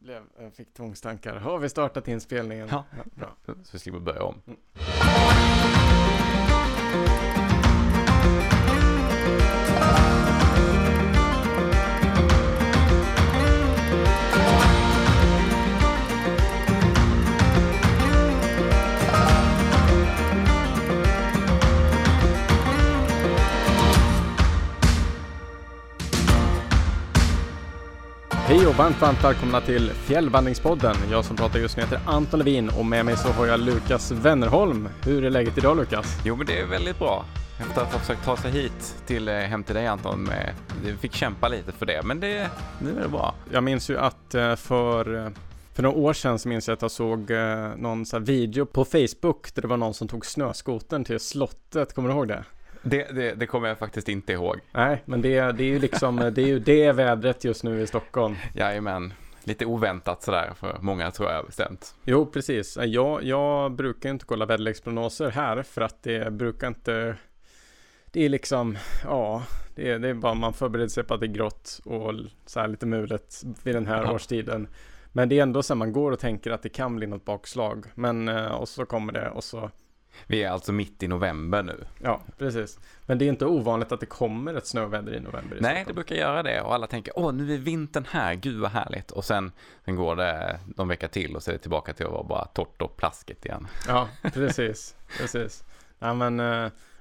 blev, jag fick tvångstankar. Har vi startat inspelningen? Ja. bra. Så vi slipper börja om. Hej och varmt, varmt välkomna till Fjällvandringspodden. Jag som pratar just nu heter Anton Levin och med mig så har jag Lukas Wennerholm. Hur är läget idag Lukas? Jo, men det är väldigt bra. Efter att ha försökt ta sig hit till, eh, hem till dig Anton, med, vi fick kämpa lite för det, men det, nu är det bra. Jag minns ju att eh, för, eh, för några år sedan så minns jag att jag såg någon så video på Facebook där det var någon som tog snöskoten till slottet. Kommer du ihåg det? Det, det, det kommer jag faktiskt inte ihåg. Nej, men det, det är ju liksom, det är ju det vädret just nu i Stockholm. Jajamän, lite oväntat sådär för många tror jag bestämt. Jo, precis. Jag, jag brukar inte kolla väderleksprognoser här för att det brukar inte... Det är liksom, ja, det är, det är bara man förbereder sig på att det är grått och så här lite mulet vid den här Ja. årstiden. Men det är ändå så här, man går och tänker att det kan bli något bakslag. Men, eh, och så kommer det och så, Vi är alltså mitt i november nu. ja, precis. Men det är inte ovanligt att det kommer ett snöväder i november i Nej, det brukar göra det och alla tänker åh, nu är vintern här, gud vad härligt. Och sen, sen går det någon vecka till och så är det tillbaka till att vara bara torrt och plaskigt igen. Ja, precis. precis. Ja, men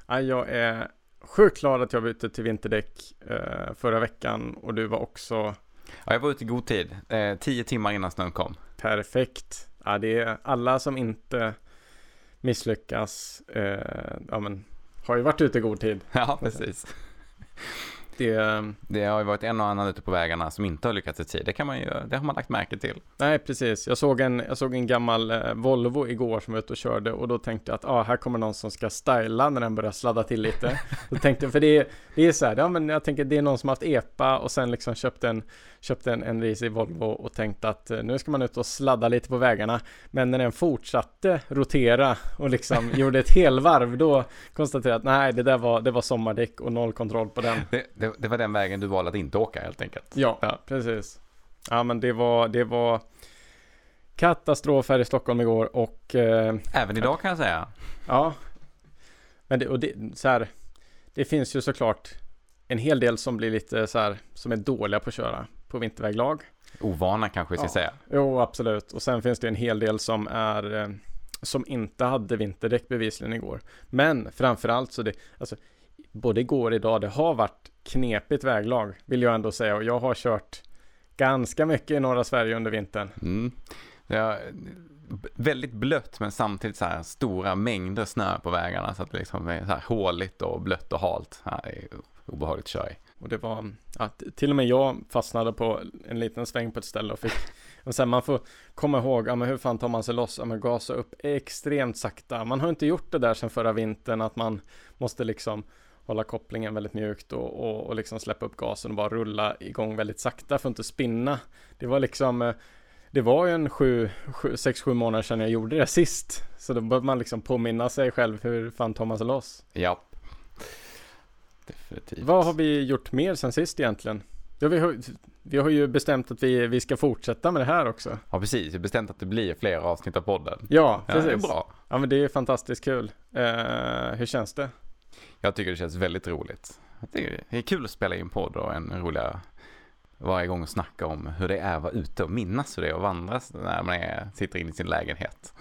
ja, jag är sjukt glad att jag bytte till vinterdäck eh, förra veckan och du var också Ja, jag var ute i god tid, eh, tio timmar innan snön kom. perfekt. Ja, det är alla som inte misslyckas, eh, ja men har ju varit ute i god tid. Ja, precis. Det, Det har ju varit en och annan ute på vägarna som inte har lyckats i tid. Det kan man ju, det har man lagt märke till. nej, precis. Jag såg en, jag såg en gammal eh, Volvo igår som var ute och körde och då tänkte jag att ah, här kommer någon som ska styla när den börjar sladda till lite. Då tänkte jag, för det är, det är så här, ja men jag tänker det är någon som har haft EPA och sen liksom köpte en, köpte en, en risig Volvo och tänkte att eh, nu ska man ut och sladda lite på vägarna. Men när den fortsatte rotera och liksom gjorde ett helvarv då konstaterade jag att nej, det där var, det var sommardäck och noll kontroll på den. Det, det, det var den vägen du valde att inte åka helt enkelt. Ja, Ja. precis. Ja, men det var, det var katastrof här i Stockholm igår och eh, Även idag kan jag säga. ja. Men det, och det, så här, det finns ju såklart en hel del som blir lite så här, som är dåliga på att köra på vinterväglag. Ovana kanske vi ska Ja. säga. Jo, absolut. Och sen finns det en hel del som är eh, som inte hade vinterdäck bevisligen igår. Men framförallt så det, alltså både igår och idag, det har varit knepigt väglag vill jag ändå säga och jag har kört ganska mycket i norra Sverige under vintern. Mm. Är väldigt blött men samtidigt så här stora mängder snö på vägarna så att det liksom är så här håligt och blött och halt. Ja, det är obehagligt att köra i. Och det var, att till och med jag fastnade på en liten sväng på ett ställe och fick och sen man får komma ihåg, ja men hur fan tar man sig loss? Ja men gasa upp extremt sakta. Man har inte gjort det där sedan förra vintern att man måste liksom hålla kopplingen väldigt mjukt och, och, och liksom släppa upp gasen och bara rulla igång väldigt sakta för att inte spinna. Det var liksom eh, det var ju en sju, sju, sex, sju månader sedan jag gjorde det sist. Så då behöver man liksom påminna sig själv hur fan tar man sig loss. Ja. Definitivt. Vad har vi gjort mer sen sist egentligen? Ja, vi, har, vi har ju bestämt att vi, vi ska fortsätta med det här också. Ja, precis. Jag har bestämt att det blir fler avsnitt av podden. Ja, Ja, precis. det är bra. Ja, men det är fantastiskt kul. Eh, hur känns det? Jag tycker det känns väldigt roligt. Det är, kul att spela in podd och en roliga varje gång och snacka om hur det är att vara ute och minnas hur det är att vandra när man är, sitter inne i sin lägenhet.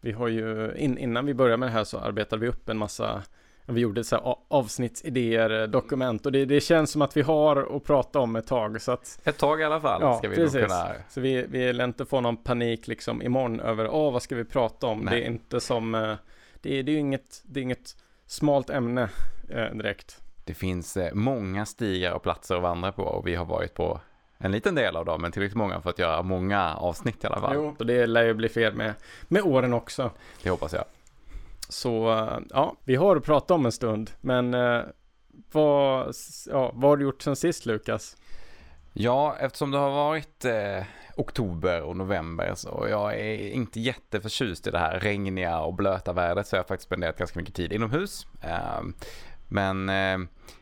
Vi har ju, in, innan vi började med det här så arbetade vi upp en massa vi gjorde så avsnittsidéer, eh, dokument och det, det känns som att vi har att prata om ett tag så att Ett tag i alla fall Ja, ska vi precis. kunna... Så vi, vi lär inte få någon panik liksom imorgon över, åh vad ska vi prata om? Nej. Det är inte som, eh, det är, det är ju inget, det är inget smalt ämne eh, direkt. Det finns eh, många stigar och platser att vandra på och vi har varit på en liten del av dem, men tillräckligt många för att göra många avsnitt i alla fall. Jo, och det lär ju bli fler med, med åren också. Det hoppas jag. Så eh, ja, vi har att prata om en stund, men eh, vad, ja, vad har du gjort sen sist Lukas? Ja, eftersom det har varit eh, oktober och november så jag är inte jätteförtjust i det här regniga och blöta vädret så jag har faktiskt spenderat ganska mycket tid inomhus. Eh, Men eh,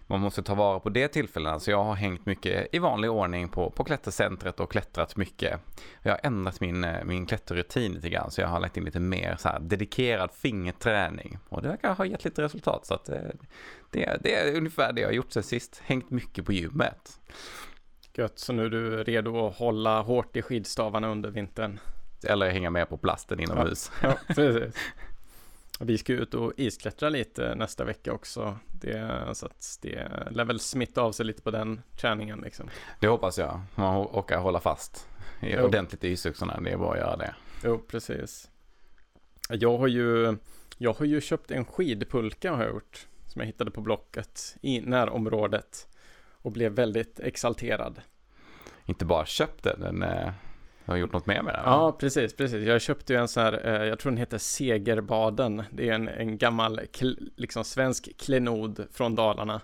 man måste ta vara på det tillfällena. Så jag har hängt mycket i vanlig ordning på, på klättercentret och klättrat mycket. Jag har ändrat min, eh, min klätterrutin lite grann. Så jag har lagt in lite mer så här dedikerad fingerträning. Och det verkar ha gett lite resultat. Så att, eh, det, det är ungefär det jag har gjort sen sist. Hängt mycket på gymmet. Gött, så nu är du redo att hålla hårt i skidstavarna under vintern. Eller hänga med på plasten inomhus. Ja, ja precis. Vi ska ut och isklättra lite nästa vecka också. Det, så att det lär väl smitta av sig lite på den träningen liksom. Det hoppas jag. Man orkar hålla fast jo. ordentligt i isyxorna. Det är bara att göra det. Jo, precis. Jag har ju, jag har ju köpt en skidpulka har jag gjort. Som jag hittade på Blocket i närområdet. Och blev väldigt exalterad. Inte bara köpt den, den eh, har gjort något mer med den? Ja, precis, precis. Jag köpte ju en sån här, eh, jag tror den heter Segerbaden. Det är en, en gammal, liksom svensk klenod från Dalarna.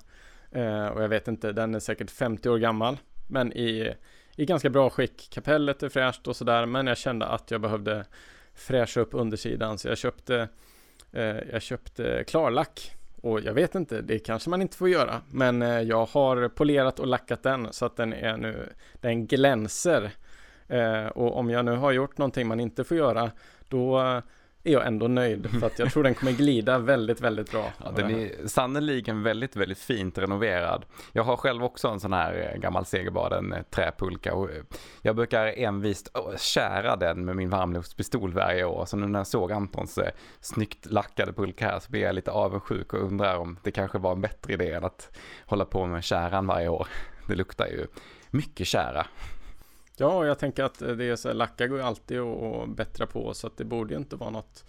Eh, och jag vet inte, den är säkert 50 år gammal. Men i, i ganska bra skick. Kapellet är fräscht och sådär. Men jag kände att jag behövde fräscha upp undersidan. Så jag köpte, jag köpte klarlack. Och jag vet inte, det kanske man inte får göra. Men eh, jag har polerat och lackat den så att den är nu, den glänser. Eh, och om jag nu har gjort någonting man inte får göra, då är jag ändå nöjd för att jag tror den kommer glida väldigt, väldigt bra. Ja, den är sannoliken väldigt, väldigt fint renoverad. Jag har själv också en sån här eh, gammal segerbad, en eh, träpulka och eh, jag brukar envist kära den med min varmluftspistol varje år. Så nu när jag såg Antons snyggt lackade pulka här så blir jag lite avundsjuk och undrar om det kanske var en bättre idé än att hålla på med käran varje år. Det luktar ju mycket kära. Ja, jag tänker att det är så här, lacka går ju alltid att bättra på så att det borde inte vara något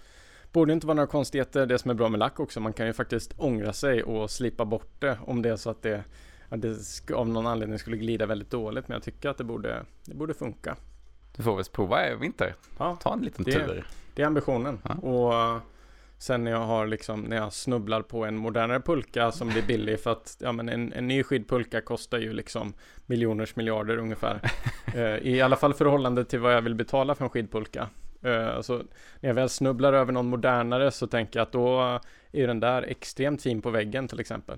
Borde inte vara några konstigheter. Det som är bra med lack också, man kan ju faktiskt ångra sig och slipa bort det om det är så att det, att det av någon anledning skulle glida väldigt dåligt. Men jag tycker att det borde, det borde funka. Du får väl prova i vinter. Ja, Ta en liten det, tur. Det är ambitionen. Ja. Och Sen när jag har liksom, när jag snubblar på en modernare pulka som blir billig för att, ja men en, en ny skidpulka kostar ju liksom miljoners miljarder ungefär. uh, I alla fall förhållande till vad jag vill betala för en skidpulka. Uh, så när jag väl snubblar över någon modernare så tänker jag att då är den där extremt fin på väggen till exempel.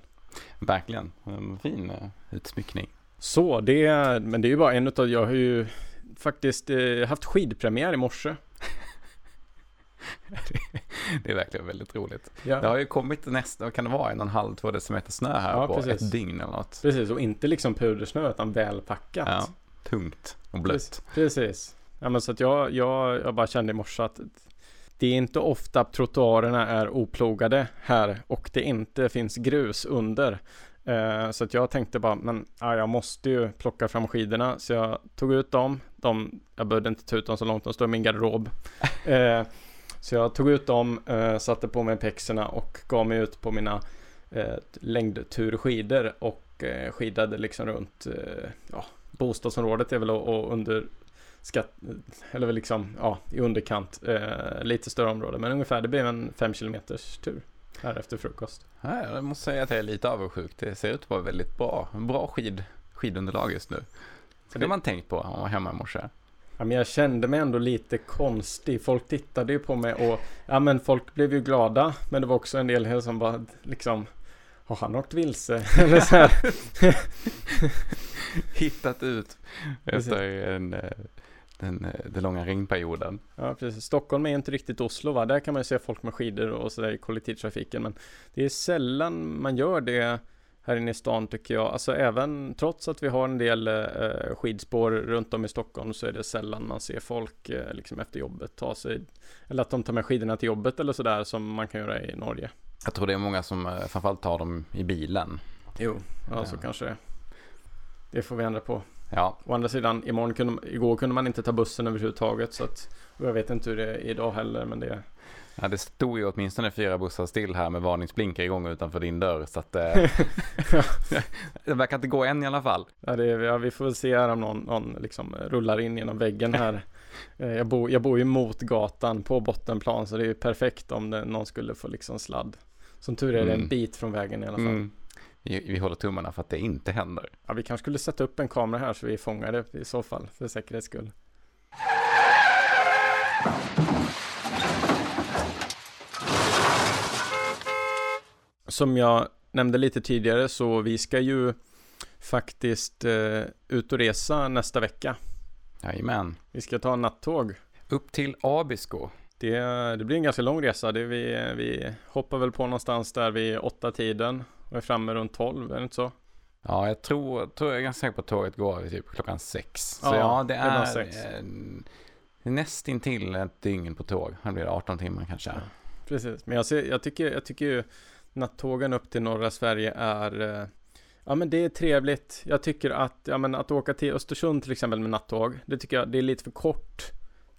Verkligen, en fin uh, utsmyckning. Så det, men det är ju bara en utav, jag har ju faktiskt haft skidpremiär i morse. det är verkligen väldigt roligt. Ja. Det har ju kommit nästan, kan det vara en och en halv, två decimeter snö här ja, på precis. ett dygn eller något. Precis, och inte liksom pudersnö utan välpackat. Ja, tungt och blött. Precis. Ja, men så att jag, jag, jag bara kände i morse att det är inte ofta trottoarerna är oplogade här och det inte finns grus under. Uh, så att jag tänkte bara, men ja, jag måste ju plocka fram skidorna. Så jag tog ut dem. De, jag behövde inte ta ut dem så långt, de står i min garderob. Så jag tog ut dem, eh, satte på mig pexerna och gav mig ut på mina eh, längdturskidor och eh, skidade liksom runt ja, bostadsområdet är väl och under skatt, eller liksom, ja, i underkant, eh, lite större område, men ungefär det blev en fem kilometers tur här efter frukost. Ja, jag måste säga att jag är lite avundsjuk. Det ser ut att vara väldigt bra, bra skid, skidunderlag just nu. Så det har man tänkt på om man var hemma i morse. Ja, men jag kände mig ändå lite konstig. Folk tittade ju på mig och ja, men folk blev ju glada. Men det var också en del som bara liksom har han åkt vilse? Eller så här. Hittat ut efter en, den, den långa regnperioden. Ja, precis. Stockholm är inte riktigt Oslo, va? Där kan man ju se folk med skidor och sådär i kollektivtrafiken. Men det är sällan man gör det här inne i stan tycker jag. Alltså även trots att vi har en del eh, skidspår runt om i Stockholm så är det sällan man ser folk eh, liksom efter jobbet ta sig eller att de tar med skidorna till jobbet eller sådär som man kan göra i Norge. Jag tror det är många som eh, framförallt tar dem i bilen. Jo, ja, ja. så kanske det Det får vi ändra på. Ja. Å andra sidan, imorgon kunde, igår kunde man inte ta bussen överhuvudtaget så att och jag vet inte hur det är idag heller men det Ja, det stod ju åtminstone fyra bussar still här med varningsblinkar igång utanför din dörr. Så att eh, det verkar inte gå än i alla fall. Ja, det är, ja vi får se här om någon, någon liksom rullar in genom väggen här. Eh, jag, bor, jag bor ju mot gatan på bottenplan så det är ju perfekt om det, någon skulle få liksom sladd. Som tur är det mm. en bit från vägen i alla fall. Mm. Vi, vi håller tummarna för att det inte händer. Ja, vi kanske skulle sätta upp en kamera här så vi fångar det i så fall för säkerhets skull. Som jag nämnde lite tidigare så vi ska ju faktiskt eh, ut och resa nästa vecka. Jajamän. Vi ska ta en nattåg. Upp till Abisko. Det, det blir en ganska lång resa. Det vi, vi hoppar väl på någonstans där vid åtta tiden och är framme runt tolv, är det inte så? Ja, jag tror, tror jag är ganska säker på att tåget går typ klockan sex. Så Ja, ja, det är nog är sex. eh, nästintill ett dygn på tåg. Det blir 18 timmar kanske. Ja. Precis, men jag, ser, jag, tycker, jag tycker ju nattågen upp till norra Sverige är eh, Ja men det är trevligt. Jag tycker att, ja men att åka till Östersund till exempel med nattåg. Det tycker jag, det är lite för kort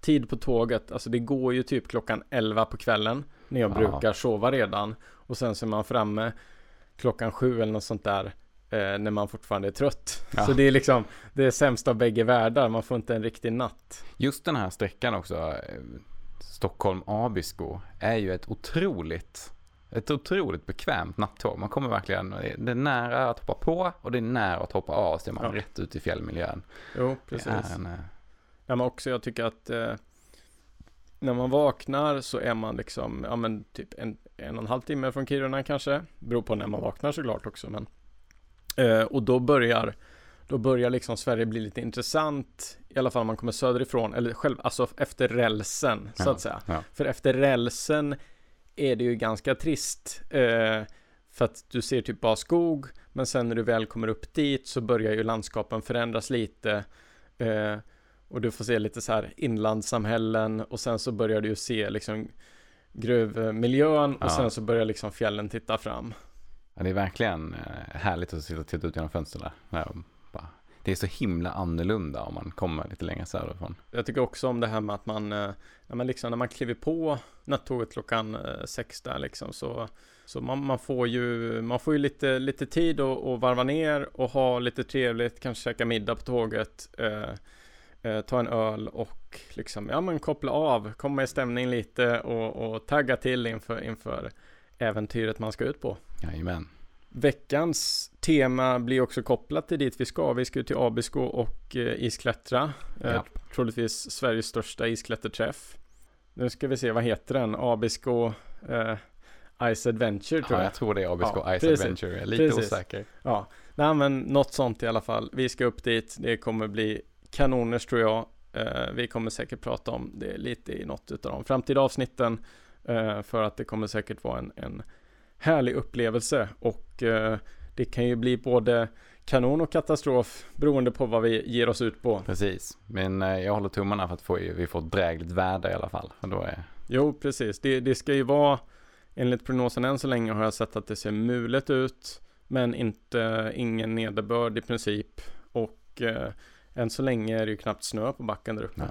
tid på tåget. Alltså det går ju typ klockan 11 på kvällen. När jag Ja. brukar sova redan. Och sen så är man framme klockan sju eller något sånt där. Eh, när man fortfarande är trött. Ja. Så det är liksom, det är sämst av bägge världar. Man får inte en riktig natt. Just den här sträckan också, eh, Stockholm-Abisko, är ju ett otroligt, ett otroligt bekvämt nattåg. Man kommer verkligen, det är nära att hoppa på och det är nära att hoppa av så är man Ja. rätt ut i fjällmiljön. Jo, precis. En, eh, Ja, men också jag tycker att eh, när man vaknar så är man liksom, ja men typ en, en och en halv timme från Kiruna kanske. Beror på när man vaknar såklart också men. Eh, och då börjar, då börjar liksom Sverige bli lite intressant. I alla fall om man kommer söderifrån, eller själv, alltså efter rälsen så Ja, att säga. ja. För efter rälsen är det ju ganska trist. Eh, för att du ser typ bara skog, men sen när du väl kommer upp dit så börjar ju landskapen förändras lite. Eh, och du får se lite så här inlandssamhällen och sen så börjar du ju se liksom gruvmiljön och Ja. sen så börjar liksom fjällen titta fram. Ja, det är verkligen eh, härligt att sitta och titta ut genom fönstren där. Det är så himla annorlunda om man kommer lite längre söderifrån. Jag tycker också om det här med att man, eh, ja, men liksom när man kliver på nattåget klockan eh, sex där liksom så, så man, man får ju, man får ju lite, lite tid att, att varva ner och ha lite trevligt, kanske käka middag på tåget, eh, eh, ta en öl och liksom, ja men koppla av, komma i stämning lite och, och tagga till inför, inför äventyret man ska ut på. Jajamän. Veckans tema blir också kopplat till dit vi ska. Vi ska till Abisko och eh, isklättra. Eh, Ja. Troligtvis Sveriges största isklätterträff. Nu ska vi se, vad heter den? Abisko eh, Ice Adventure tror Ja, jag. jag tror det är Abisko Ja, Ice precis. Adventure. Jag är lite Precis. osäker. Ja, nej men något sånt i alla fall. Vi ska upp dit. Det kommer bli kanoners tror jag. Eh, vi kommer säkert prata om det lite i något av de framtida avsnitten. Eh, för att det kommer säkert vara en, en härlig upplevelse och eh, det kan ju bli både kanon och katastrof beroende på vad vi ger oss ut på. Precis. Men eh, jag håller tummarna för att få, vi får ett drägligt väder i alla fall. Och då är, Jo, precis. Det, det ska ju vara enligt prognosen än så länge har jag sett att det ser mulet ut men inte ingen nederbörd i princip och eh, än så länge är det ju knappt snö på backen där uppe. Nej.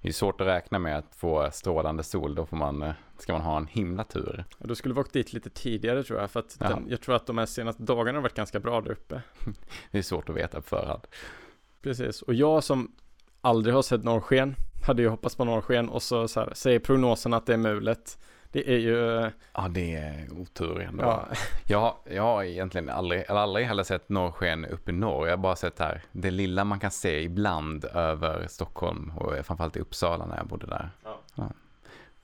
Det är svårt att räkna med att få strålande sol. Då får man, eh, ska man ha en himla tur. Och då skulle vi åkt dit lite tidigare tror jag för att Ja. den, jag tror att de här senaste dagarna har varit ganska bra där uppe. Det är svårt att veta på förhand. Precis, och jag som aldrig har sett norrsken hade ju hoppats på norrsken och så, så här, säger prognosen att det är mulet. Det är ju, Ja, det är otur ändå. ja, Jag, har- jag har egentligen aldrig, eller aldrig heller sett norrsken uppe i norr. Jag har bara sett här det lilla man kan se ibland över Stockholm och framförallt i Uppsala när jag bodde där. Ja.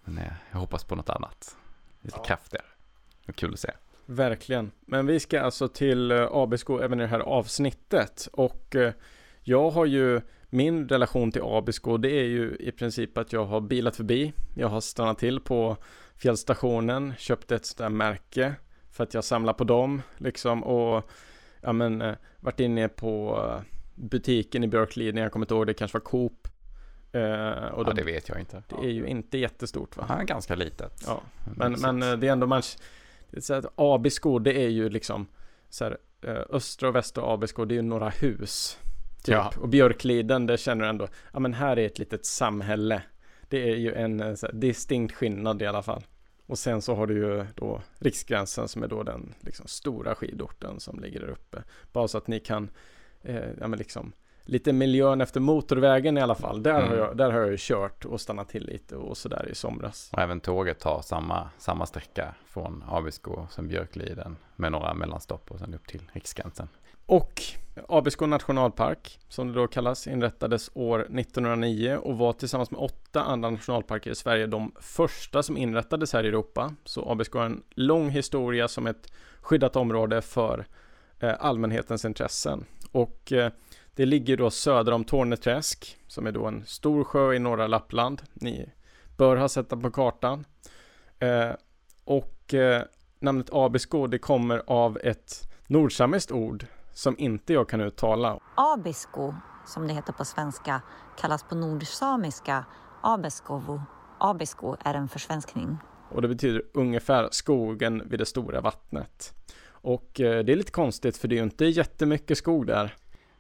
Men eh, jag hoppas på något annat. Lite Ja. kraftigare. Kul att se. verkligen. Men vi ska alltså till eh, Abisko även i det här avsnittet och eh, jag har ju min relation till Abisko det är ju i princip att jag har bilat förbi. Jag har stannat till på fjällstationen, köpt ett sådant där märke för att jag samlar på dem liksom och ja men eh, varit inne på eh, butiken i Björklid när jag kommer inte ihåg det kanske var Coop. Eh, och Ja, de, det vet jag inte. det är ju inte jättestort va? Ja, ganska litet. Ja, men, men eh, det är ändå man så att Abisko det är ju liksom så här, östra och västra Abisko det är ju några hus typ. Ja. och Björkliden det känner du ändå ja men här är ett litet samhälle det är ju en eh, distinkt skillnad i alla fall och sen så har du ju då Riksgränsen som är då den liksom stora skidorten som ligger där uppe bara så att ni kan eh, ja men liksom lite miljön efter motorvägen i alla fall där, Mm. har jag, där har jag ju kört och stannat till lite och sådär i somras Och även tåget tar samma, samma sträcka från Abisko sen Björkliden med några mellanstopp och sen upp till Riksgränsen. Och Abisko nationalpark, som det då kallas, inrättades år 1909 och var tillsammans med åtta andra nationalparker i Sverige de första som inrättades här i Europa. Så Abisko har en lång historia som ett skyddat område för eh, allmänhetens intressen. Och eh, det ligger då söder om Torneträsk, som är då en stor sjö i norra Lappland. Ni bör ha sett den på kartan. Eh, och eh, namnet Abisko, det kommer av ett nordsamiskt ord som inte jag kan uttala. Abisko, som det heter på svenska, kallas på nordsamiska Abeskovo. Abisko är en försvenskning. Och det betyder ungefär skogen vid det stora vattnet. Och eh, det är lite konstigt för det är ju inte jättemycket skog där.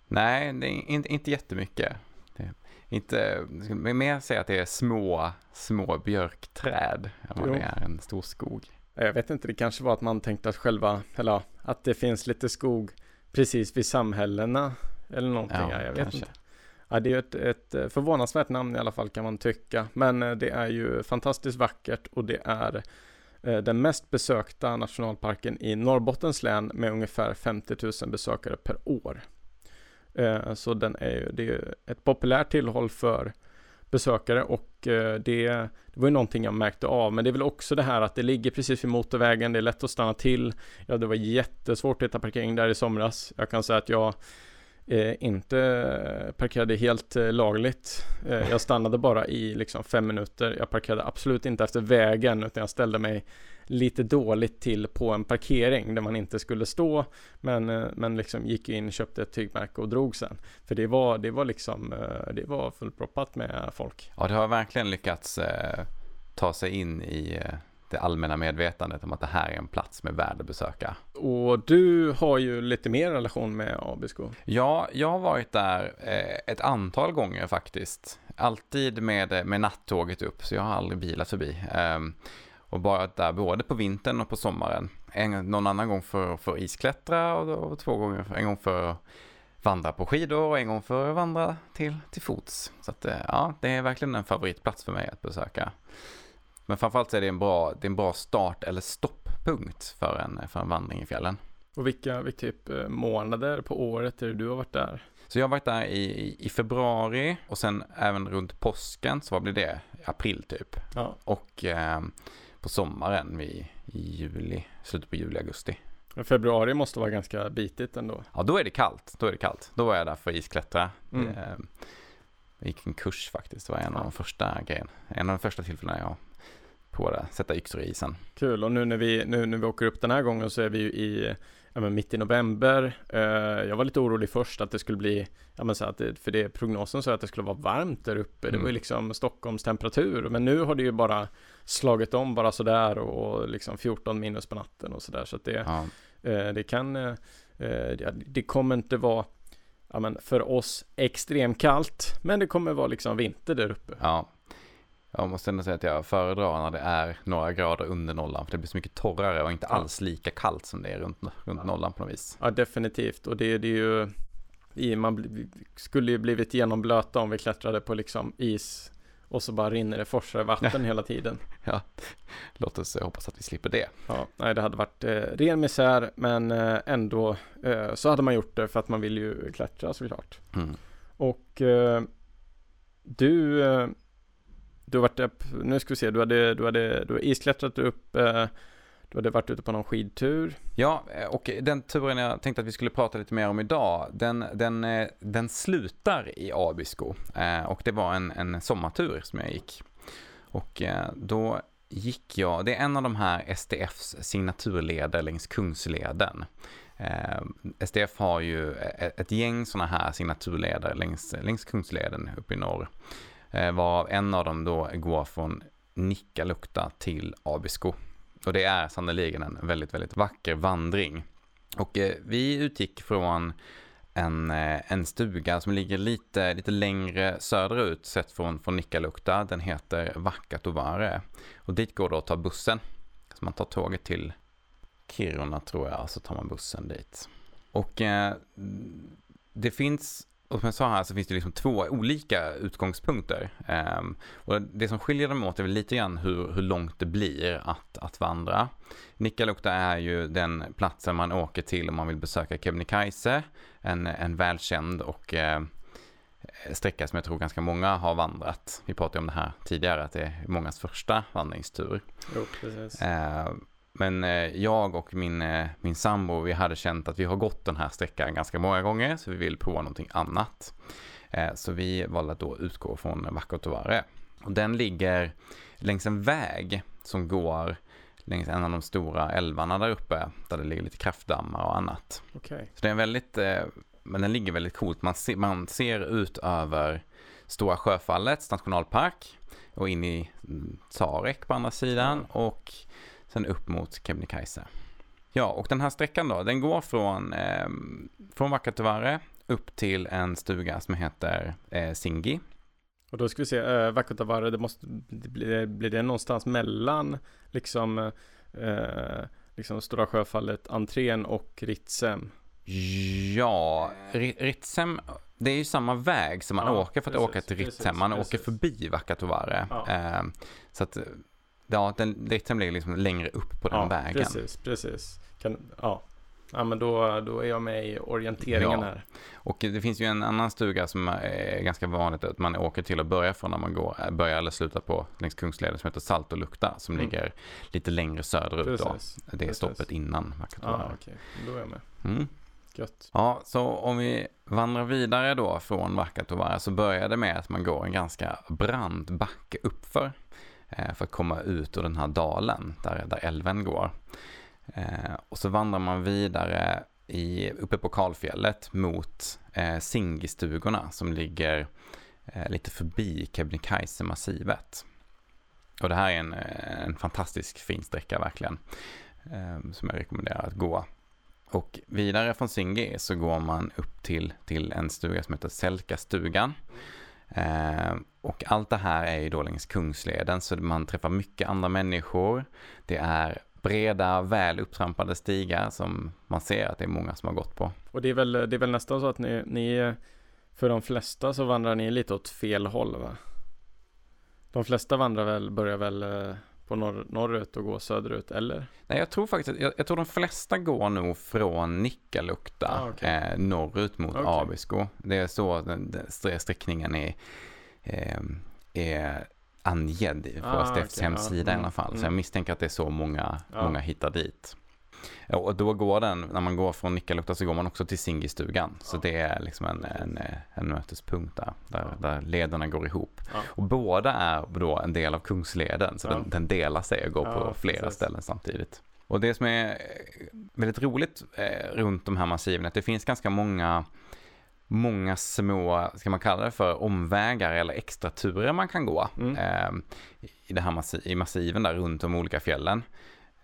Nej, det är inte, inte jättemycket. Det är inte, mer säga att det är små, små björkträd än vad Jo. det är en stor skog. Jag vet inte, det kanske var att man tänkte att själva, eller att det finns lite skog precis vid samhällena eller någonting. Ja, jag vet kanske. inte. Ja, det är ett, ett eh, förvånansvärt namn i alla fall kan man tycka. Men eh, det är ju fantastiskt vackert och det är eh, den mest besökta nationalparken i Norrbottens län med ungefär 50 000 besökare per år. Så den är ju, det är ju ett populärt tillhåll för besökare och eh, det, det var ju någonting jag märkte av. Men det är väl också det här att det ligger precis vid motorvägen, det är lätt att stanna till. Ja, det var jättesvårt att hitta parkering där i somras. Jag kan säga att jag eh, inte parkerade helt eh, lagligt. Eh, jag stannade bara i liksom fem minuter. Jag parkerade absolut inte efter vägen utan jag ställde mig lite dåligt till på en parkering där man inte skulle stå. Men, eh, men liksom gick in, köpte ett tygmärke och drog sen. För det var, det var liksom, eh, det var fullproppat med folk. Ja, det har verkligen lyckats eh, ta sig in i eh, det allmänna medvetandet om att det här är en plats med värde att besöka. Och du har ju lite mer relation med Abisko. Ja, jag har varit där eh, ett antal gånger faktiskt. Alltid med, med nattåget upp, så jag har aldrig bilat förbi. Ehm, och bara där både på vintern och på sommaren. En, någon annan gång för, för isklättra och, och två gånger, en gång för att vandra på skidor och en gång för att vandra till, till fots. Så att, eh, ja, det är verkligen en favoritplats för mig att besöka. Men framförallt så är det en bra, det är en bra start eller stopppunkt för en, för en vandring i fjällen. Och vilka, vilka typ eh, månader på året är det du har varit där? Så jag har varit där i, i- i februari och sen även runt påsken, så vad blir det? April typ. Ja, Och eh, på sommaren i, i juli, slutet på juli, augusti. februari måste vara ganska bitigt ändå. Ja, då är det kallt. Då är det kallt. Då var jag där för att isklättra. Mm. Eh, jag gick en kurs faktiskt. Det var en av de första grejerna. En av de första tillfällena jag på det. Sätta yxor i isen. Kul, och nu när vi, nu när vi åker upp den här gången så är vi ju i ja, men mitt i november. Eh, jag var lite orolig först att det skulle bli, ja men så att det, för det prognosen sa att det skulle vara varmt där uppe. Det Mm. var ju liksom Stockholms temperatur. Men nu har det ju bara slagit om bara sådär och liksom 14 minus på natten och sådär. Så att det, Ja, Eh, det kan, eh, det- det kommer inte vara, ja men för oss extremt kallt, men det kommer vara liksom vinter där uppe. ja. Jag måste ändå säga att jag föredrar när det är några grader under nollan. För det blir så mycket torrare och inte Ja. alls lika kallt som det är runt, runt nollan på något vis. Ja, definitivt. Och det, det är ju, i, man skulle ju blivit genomblöta om vi klättrade på liksom is och så bara rinner det forsar vatten hela tiden. Låt oss eh, hoppas att vi slipper det. Ja, nej, det hade varit eh, ren misär, men eh, ändå eh, så hade man gjort det för att man vill ju klättra såklart. Mm. Och eh, du, eh, du har varit upp, nu ska vi se, du hade, du hade, du har isklättrat upp, eh, du hade varit ute på någon skidtur. Ja, eh, och den turen jag tänkte att vi skulle prata lite mer om idag, den, den, eh, den slutar i Abisko. Eh, och det var en, en sommartur som jag gick. Och då gick jag, det är en av de här STFs signaturleder längs Kungsleden. Eh, STF har ju ett, ett gäng sådana här signaturleder längs, längs Kungsleden uppe i norr. Eh, Varav en av dem då går från Nikkaluokta till Abisko. Och det är sannerligen en väldigt, väldigt vacker vandring. Och eh, vi utgick från en, eh, en stuga som ligger lite, lite längre söderut sett från, från Nikkaluokta. Den heter Vakkatovare. Och dit går det att ta bussen. Så man tar tåget till Kiruna tror jag, så tar man bussen dit. Och eh, det finns och som jag sa här så finns det liksom två olika utgångspunkter. Um, och det som skiljer dem åt är väl lite grann hur, hur långt det blir att, att vandra. Nikkaluokta är ju den platsen man åker till om man vill besöka Kebnekaise, en, en välkänd och uh, sträcka som jag tror ganska många har vandrat. Vi pratade om det här tidigare, att det är mångas första vandringstur. Jo, precis. Uh, men eh, jag och min, eh, min sambo, vi hade känt att vi har gått den här sträckan ganska många gånger, så vi vill prova någonting annat. Eh, så vi valde att då utgå från Vakkotovare. Och den ligger längs en väg som går längs en av de stora älvarna där uppe, där det ligger lite kraftdammar och annat. Okay. Så det är väldigt, men den ligger väldigt coolt. Man ser, man ser ut över Stora Sjöfallets nationalpark och in i mm, Sarek på andra sidan och sen upp mot Kebnekaise. Ja, och den här sträckan då, den går från, eh, från Vakatuvare upp till en stuga som heter eh, Singi. Och då ska vi se, äh, Vakatuvare, det måste, blir, blir det någonstans mellan liksom, äh, liksom Stora Sjöfallet, entrén och Ritsem? Ja, Ritsem, det är ju samma väg som man ja, åker för att precis, åka till Ritsem. Man precis. åker förbi Vakatuvare. Ja. Eh, så att Ja, den, Ritsem ligger liksom längre upp på den ja, vägen. Precis, precis. Kan, ja. ja, men då, då är jag med i orienteringen ja. här. Och det finns ju en annan stuga som är ganska vanligt att man åker till och börjar från när man går, börjar eller slutar på längs Kungsleden som heter Saltolukta som mm. ligger lite längre söderut precis, då. Det är precis. stoppet innan Makatovara. Ja, okej. Okay. Då är jag med. Mm. Gött. Ja, så om vi vandrar vidare då från Vakatovara så börjar det med att man går en ganska brant backe uppför Eh, för att komma ut ur den här dalen där, där älven går. Eh, och så vandrar man vidare i, uppe på kalfjället mot eh, Singistugorna som ligger eh, lite förbi Kebnekaise-massivet. Och det här är en, eh, en fantastisk fin sträcka verkligen, eh, som jag rekommenderar att gå. Och vidare från Singi så går man upp till, till en stuga som heter Selkastugan. Eh, och allt det här är ju då längs Kungsleden så man träffar mycket andra människor. Det är breda, väl upptrampade stigar som man ser att det är många som har gått på. Och det är väl, det är väl nästan så att ni, ni för de flesta så vandrar ni lite åt fel håll va? De flesta vandrar väl, börjar väl eh, på norr, norrut och går söderut, eller? Nej, jag tror faktiskt, jag, jag tror de flesta går nog från Nikkaluokta ah, okay. eh, norrut mot okay. Abisko. Det är så den, den sträckningen är, eh, är angedd på ah, STFs okay, hemsida ja. i alla fall. Mm. Så jag misstänker att det är så många, ja. många hittar dit. Och då går den, när man går från Nikkaluokta så går man också till Singistugan. Så det är liksom en, en, en mötespunkt där, där, där lederna går ihop. Ja. Och båda är då en del av Kungsleden, så ja. den, den, delar sig och går på flera precis. ställen samtidigt. Och det som är väldigt roligt eh, runt de här massiven är att det finns ganska många många små, ska man kalla det för, omvägar eller extra turer man kan gå mm. eh, i, det här massi i massiven där runt de olika fjällen.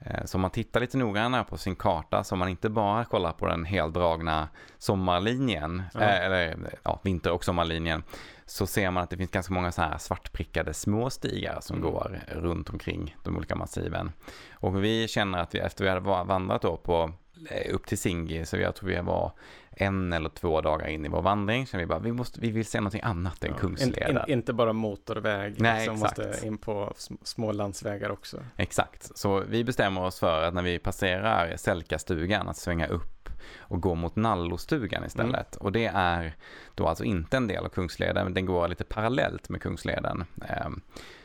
Eh, så om man tittar lite noggrannare på sin karta så man inte bara kollar på den heldragna sommarlinjen, äh, eller ja, vinter och sommarlinjen, så ser man att det finns ganska många så här svartprickade små stigar som mm. går runt omkring de olika massiven. Och vi känner att vi efter vi hade vandrat då på eh, upp till Singi, så jag tror vi var en eller två dagar in i vår vandring känner vi bara, vi, måste, vi vill se någonting annat än ja, Kungsleden. In, in, inte bara motorväg Nej, som exakt. måste in på små landsvägar också. Exakt, så vi bestämmer oss för att när vi passerar Sälkastugan att svänga upp och gå mot Nallostugan istället. Mm. Och det är då alltså inte en del av Kungsleden, men den går lite parallellt med Kungsleden. Ehm,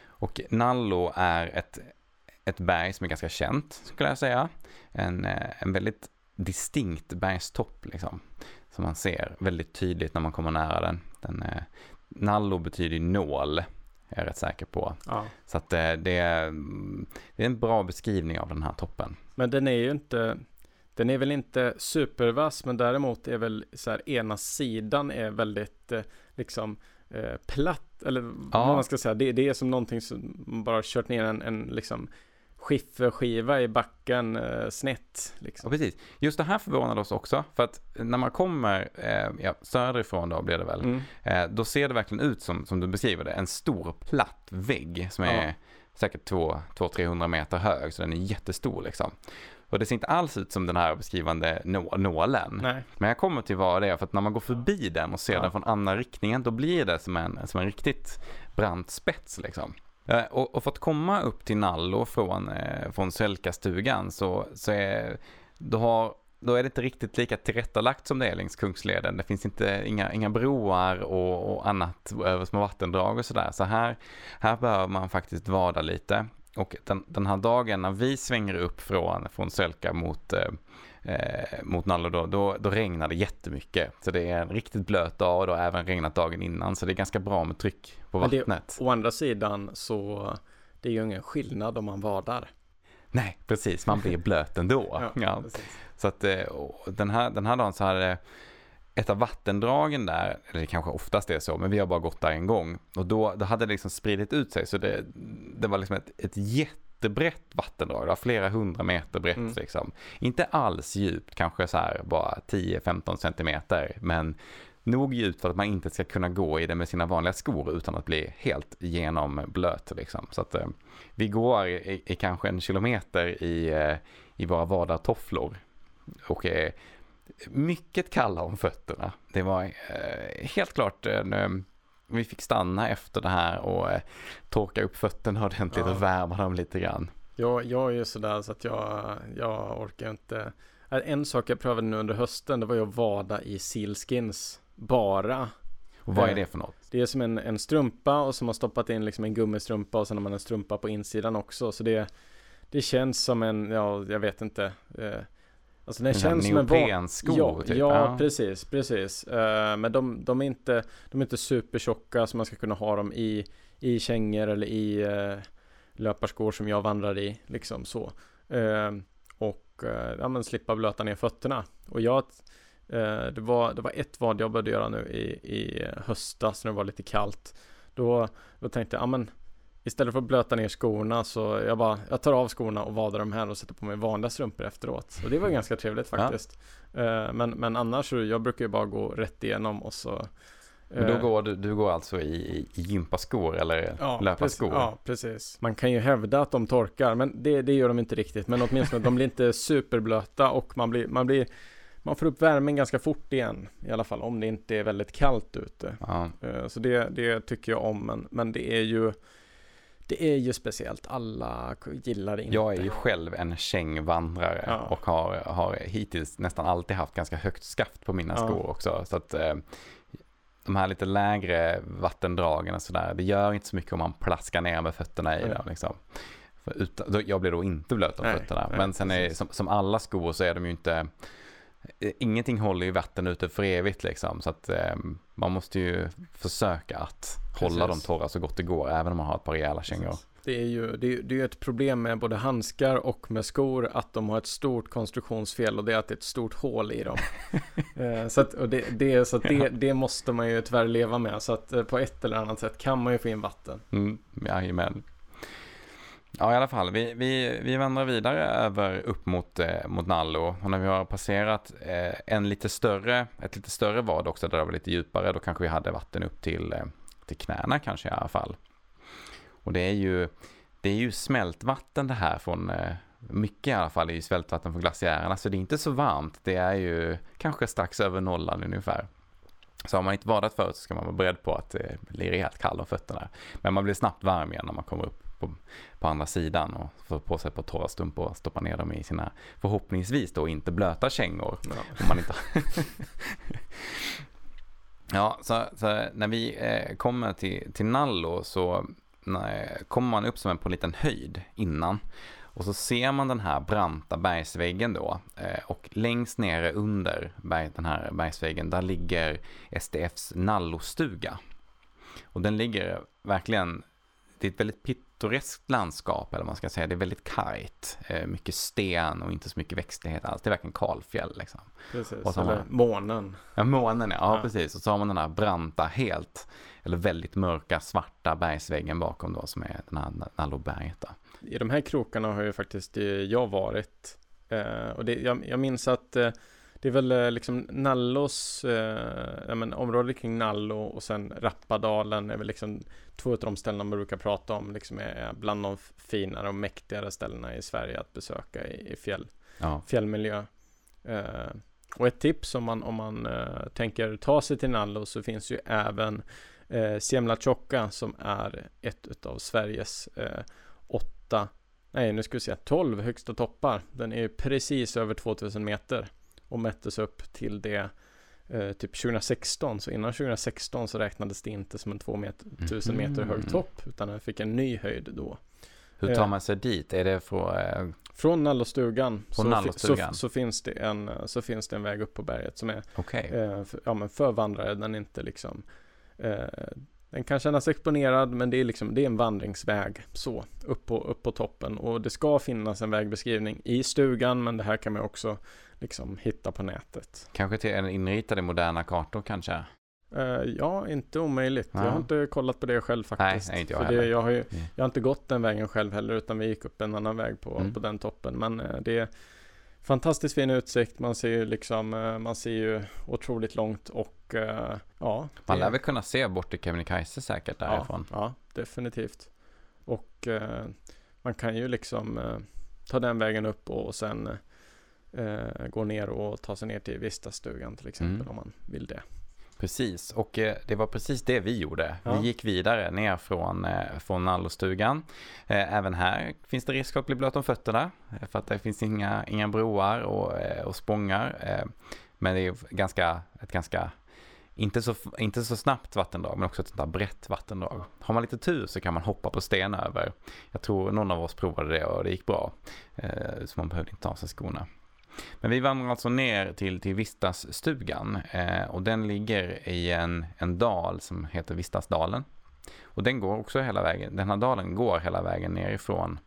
och Nallo är ett, ett berg som är ganska känt, skulle jag säga. En, eh, en väldigt distinkt bergstopp liksom. Som man ser väldigt tydligt när man kommer nära den. den eh, Nallo betyder nål, är jag rätt säker på. Ja. Så att eh, det, är, det är en bra beskrivning av den här toppen. Men den är ju inte, den är väl inte supervass, men däremot är väl så här ena sidan är väldigt eh, liksom eh, platt, eller ja. vad man ska säga. Det, det är som någonting som bara kört ner en, en liksom skifferskiva i backen eh, snett. Liksom. Ja, precis. Just det här förvånade oss också. För att när man kommer eh, ja, söderifrån då blir det väl. Mm. Eh, då ser det verkligen ut som, som du beskriver det. En stor platt vägg som är ja. säkert 200-300 meter hög. Så den är jättestor liksom. Och det ser inte alls ut som den här beskrivande nå nålen. Nej. Men jag kommer till vad det är, för att när man går förbi den och ser Ja. den från andra riktningen, då blir det som en, som en riktigt brant spets liksom. Eh, och, och för att komma upp till Nallo från, eh, från Sölkastugan så, så är, då, har, då är det inte riktigt lika tillrättalagt som det är längs Kungsleden. Det finns inte, inga, inga broar och, och annat över små vattendrag och sådär. Så här, här behöver man faktiskt vada lite. Och den, den här dagen när vi svänger upp från, från Sölka mot, eh, eh, mot Nallo då, då, då regnar det jättemycket. Så det är en riktigt blöt dag och det har även regnat dagen innan. Så det är ganska bra med tryck på Men det- vattnet. Å andra sidan så det är ju ingen skillnad om man vadar. Nej, precis. Man blir blöt ändå. ja. precis. Så att eh, den, här, den här dagen så hade ett av vattendragen där, eller det kanske oftast är så, men vi har bara gått där en gång. Och då, då hade det liksom spridit ut sig, så det, det var liksom ett, ett jättebrett vattendrag. Det var flera hundra meter brett Mm. liksom. Inte alls djupt, kanske så här bara 10-15 centimeter, men nog djupt för att man inte ska kunna gå i det med sina vanliga skor utan att bli helt genomblöt liksom. Så att eh, vi går i, i kanske en kilometer i, eh, i våra vadartofflor och är mycket kalla om fötterna. Det var eh, helt klart en, eh, vi fick stanna efter det här och eh, torka upp fötterna ordentligt Ja. och värma dem lite grann. Jag, jag är ju sådär så att jag, jag orkar inte. Äh, En sak jag prövade nu under hösten, det var ju att vada i sealskins bara. Och vad är Eh, det för något? Det är som en, en strumpa och som har stoppat in liksom en gummistrumpa och sen har man en strumpa på insidan också. Så det, det känns som en, ja, jag vet inte. Eh, alltså den En sån här känns som en van- neoprensko, Ja, typ. ja, Ja. precis, precis. Eh, men de, de, är inte, de är inte supertjocka så man ska kunna ha dem i, i kängor eller i uh, löparskor som jag vandrar i, liksom så. Eh, och ja, men slippa blöta ner fötterna. Och jag, det, var, det var ett vad jag började göra nu i, i höstas när det var lite kallt. Då, då tänkte jag, ja men istället för att blöta ner skorna så jag bara, jag tar av skorna och vadar dem här och sätter på mig vanliga strumpor efteråt. Och det var ganska trevligt Ja. faktiskt. Eh, men, men annars så, jag brukar ju bara gå rätt igenom och så Men då eh, går du, du går alltså i, i gympaskor eller Ja, löparskor? precis, ja, precis. Man kan ju hävda att de torkar, men det, det gör de inte riktigt. Men åtminstone, de blir inte superblöta och man blir, man blir, man får upp värmen ganska fort igen. I alla fall om det inte är väldigt kallt ute. Ja. Eh, Så det, det tycker jag om, men, men det är ju det är ju speciellt, alla gillar det inte. Jag är ju själv en kängvandrare Ja. och har, har hittills nästan alltid haft ganska högt skaft på mina Ja. skor också. Så att eh, de här lite lägre vattendragen och sådär, det gör inte så mycket om man plaskar ner med fötterna i Nej. dem. Liksom. Utan, jag blir då inte blöt om fötterna. nej, Men sen är, som, som alla skor så är de ju inte Ingenting håller ju vatten ute för evigt liksom. Så att eh, man måste ju försöka att hålla dem Precis. torra så gott det går. Även om man har ett par rejäla kängor. Det är ju det är, det är ett problem med både handskar och med skor att de har ett stort konstruktionsfel och det är att det är ett stort hål i dem. Eh, så att, och det, det, så det, det måste man ju tyvärr leva med. Så att eh, på ett eller annat sätt kan man ju få in vatten. Mm, jajamän. Ja, i alla fall. Vi, vi, vi vandrar vidare över upp mot, eh, mot Nallo. Och när vi har passerat eh, en lite större, ett lite större vad också, där det var lite djupare, då kanske vi hade vatten upp till, eh, till knäna kanske i alla fall. Och det är ju, det är ju smältvatten det här från, eh, mycket i alla fall är ju smältvatten från glaciärerna, så det är inte så varmt. Det är ju kanske strax över nollan ungefär. Så har man inte badat förut så ska man vara beredd på att eh, det blir rejält kall om fötterna. Men man blir snabbt varm igen när man kommer upp på, på andra sidan och får på sig på torra strumpor och stoppa ner dem i sina förhoppningsvis då inte blöta kängor. Ja. Man inte... ja, så, så när vi eh, kommer till, till Nallo så när, kommer man upp som en på en liten höjd innan. Och så ser man den här branta bergsväggen då. Eh, och längst nere under den här bergsväggen där ligger SDFs Nallostuga. Och den ligger verkligen, det är ett väldigt pittoreskt landskap eller vad man ska säga. Det är väldigt kargt, eh, mycket sten och inte så mycket växtlighet alls. Det är verkligen kalfjäll liksom. Precis. Och så Eller man- månen. Ja, månen ja. ja, precis. Och så har man den här branta, helt, eller väldigt mörka, svarta bergsväggen bakom då som är den här Nalloberget då. I de här krokarna har ju faktiskt eh, jag varit. Eh, och det, jag, jag minns att det är väl eh, liksom Nallos, eh, ja, men området kring Nallo och sen Rappadalen är väl liksom två av de ställena man brukar prata om liksom är bland de finare och mäktigare ställena i Sverige att besöka i, i fjäll, ja. fjällmiljö. Eh, och ett tips om man, om man eh, tänker ta sig till Nallo så finns ju även eh, Siemla Tjocka som är ett av Sveriges eh, åtta, nej nu ska vi se, tolv högsta toppar. Den är precis över 2000 meter och mättes upp till det eh, typ 2016. Så innan 2016 så räknades det inte som en 2000 meter hög mm. topp utan den fick en ny höjd då. Hur tar eh, man sig dit? Är det från... Eh... Från Nallostugan, så, Nallostugan. Så, så, finns det en, så finns det en väg upp på berget som är okay. eh, för, ja, men för vandrare. Den är inte liksom eh, den kan kännas exponerad men det är liksom det är en vandringsväg så upp på, upp på toppen och det ska finnas en vägbeskrivning i stugan men det här kan man också liksom hitta på nätet. Kanske till en inritad i moderna kartor kanske? Uh, ja, inte omöjligt. Ja. Jag har inte kollat på det själv faktiskt. Nej, inte jag heller. Det, jag, har ju, jag har inte gått den vägen själv heller utan vi gick upp en annan väg på, mm. på den toppen. Men uh, det är fantastiskt fin utsikt. Man ser ju liksom, uh, man ser ju otroligt långt och ja. Man lär väl kunna se bort till Kebnekaise säkert därifrån. Ja, ja definitivt. Och man kan ju liksom ta den vägen upp och, och sen gå ner och ta sig ner till Vistastugan till exempel mm. om man vill det. Precis, och eh, det var precis det vi gjorde. Ja. Vi gick vidare ner från, eh, från Nallostugan. Eh, även här finns det risk att bli blöt om fötterna. För att det finns inga, inga broar och, och spångar. Men det är ganska, ett ganska, inte så, inte så snabbt vattendrag, men också ett sånt där brett vattendrag. Har man lite tur så kan man hoppa på sten över. Jag tror någon av oss provade det och det gick bra. Så man behövde inte ta av sig skorna. Men vi vandrar alltså ner till, till Vistasstugan eh, och den ligger i en, en dal som heter Vistasdalen. Och den går också hela vägen, den här dalen går hela vägen nerifrån